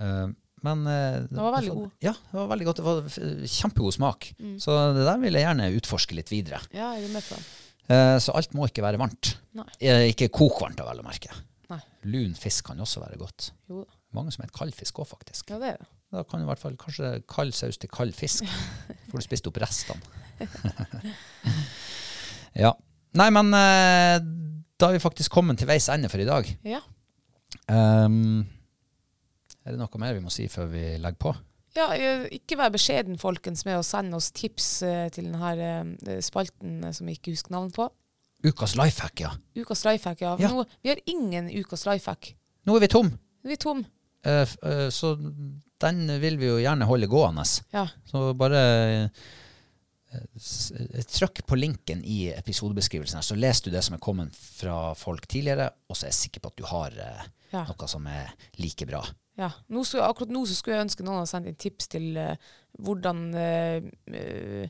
Uh, men uh, Det var veldig god. Mm. Ja, det var veldig godt. Det var kjempegod smak. Så det der vil jeg gjerne utforske litt videre. Ja, jeg er med på den. Eh, så alt må ikke være varmt. Nei. Eh, ikke kokvarmt, vel å merke. Nei. Lun fisk kan også være godt. Jo. Mange som heter kald fisk òg, faktisk. Ja, det er det. Da kan du i hvert fall kanskje kald saus til kald fisk. Får du spist opp restene. ja. Nei, men eh, da er vi faktisk kommet til veis ende for i dag. Ja. Um, er det noe mer vi må si før vi legger på? Ja, ikke vær beskjeden, folkens, med å sende oss tips til denne spalten som vi ikke husker navnet på. Ukas lifehack, ja. Ukas lifehack, ja. Ja. Nå, vi har ingen ukas lifehack. Nå er vi tom, Vi er tom. Uh, eh, så den vil vi jo gjerne holde gående. Ja. Så bare eh, trykk på linken i episodebeskrivelsen, her, så leser du det som er kommet fra folk tidligere, og så er jeg sikker på at du har eh, Ja. noe som er like bra. Ja. Nå skulle, akkurat nå så skulle jeg ønske noen hadde sendt inn tips til uh, hvordan uh,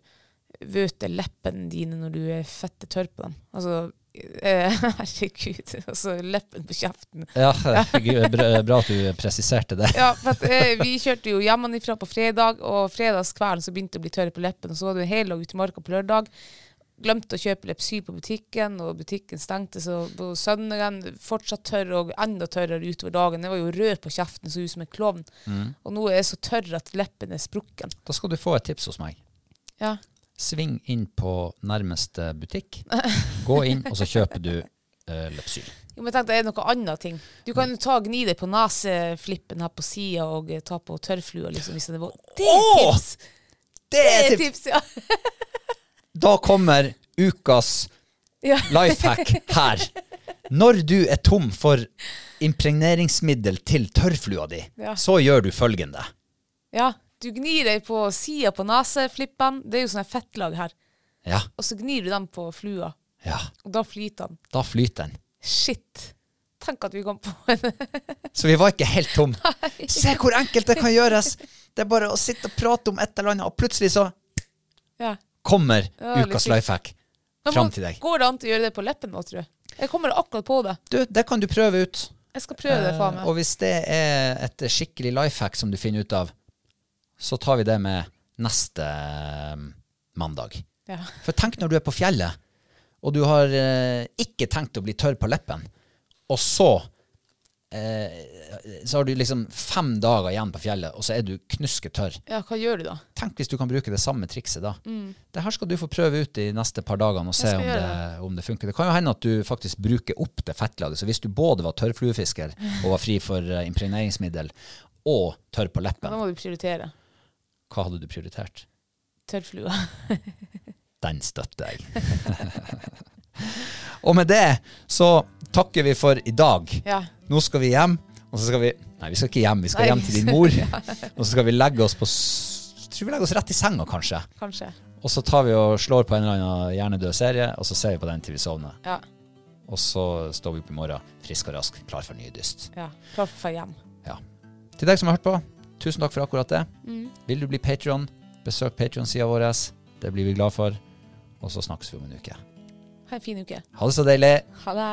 vøte leppene dine når du er fette tørr på dem. Altså, herregud. Altså, leppen på kjeften. Ja, herregud, bra, at du presiserte det. Ja, for at, eh, vi kjørte jo hjemmefra på fredag, og fredagskvelden så begynte det å bli tørre på leppen. Og Så var det en hel dag ute i marka på lørdag. Glemte å kjøpe Lepsyl på butikken, og butikken stengte. Så på søndagen fortsatt tørr, og enda tørrere utover dagen. Jeg var jo rød på kjeften, så ut som en klovn. Og nå er jeg så tørr at leppen er sprukken. Da skal du få et tips hos meg. Ja. Sving inn på nærmeste butikk. Gå inn, og så kjøper du uh, Lepsyl. Jo, men tenk, Det er noe annet ting? Du kan jo ta gni deg på neseflippen her på sida og eh, ta på tørrflua, liksom, hvis det var Det er tips! Det er tips! tips, ja. Da kommer ukas ja. life hack her. Når du er tom for impregneringsmiddel til tørrflua di, Ja. så gjør du følgende. Ja, du gnir deg på sida på neseflippene. Det er jo sånne fettlag her. Ja, Og så gnir du dem på flua, ja. og da flyter den. Da flyter den. Shit. Tenk at vi kom på en Så vi var ikke helt tom. Se hvor enkelt det kan gjøres! Det er bare å sitte og prate om et eller annet, og plutselig så Ja. kommer ukas life hack fram til deg. Går det an å gjøre det på leppen nå, tror jeg? Jeg kommer akkurat på det. Du, det kan du prøve ut. Jeg skal prøve det, faen Eh, meg. og hvis det er et skikkelig life hack som du finner ut av, så tar vi det med neste eh, mandag. Ja. For tenk når du er på fjellet, og du har eh, ikke tenkt å bli tørr på leppen, og så eh, så har du liksom fem dager igjen på fjellet, og så er du knusketørr. ja, hva gjør du da? Tenk hvis du kan bruke det samme trikset da. Det her skal du få prøve ut de neste par dagene og se Mm. om det, om det funker. Det kan jo hende at du faktisk bruker opp det fettlaget. Så hvis du både var tørrfluefisker og var fri for eh, impregneringsmiddel og tørr på Ja, leppen, da må du prioritere. Hva hadde du prioritert? Tørrflua. Den støtter jeg. og med det så takker vi for i dag. Ja. Nå skal vi hjem, og så skal vi Nei, vi skal ikke hjem, vi skal Nei. hjem til din mor. Og så skal vi legge oss på Tror vi legger oss rett i senga, kanskje. Kanskje. Og så tar vi og slår på en eller annen hjernedød serie, og så ser vi på den til vi sovner. Ja. Og så står vi opp i morgen frisk og rask, klar for ny dyst. ja. Klar for å hjem. Ja. Til deg som har hørt på, tusen takk for akkurat det. Vil du bli Patrion, besøk Patrion-sida vår. Det blir vi glad for. Og så snakkes vi om en uke. Ha en fin uke. Ha det så deilig. Ha det.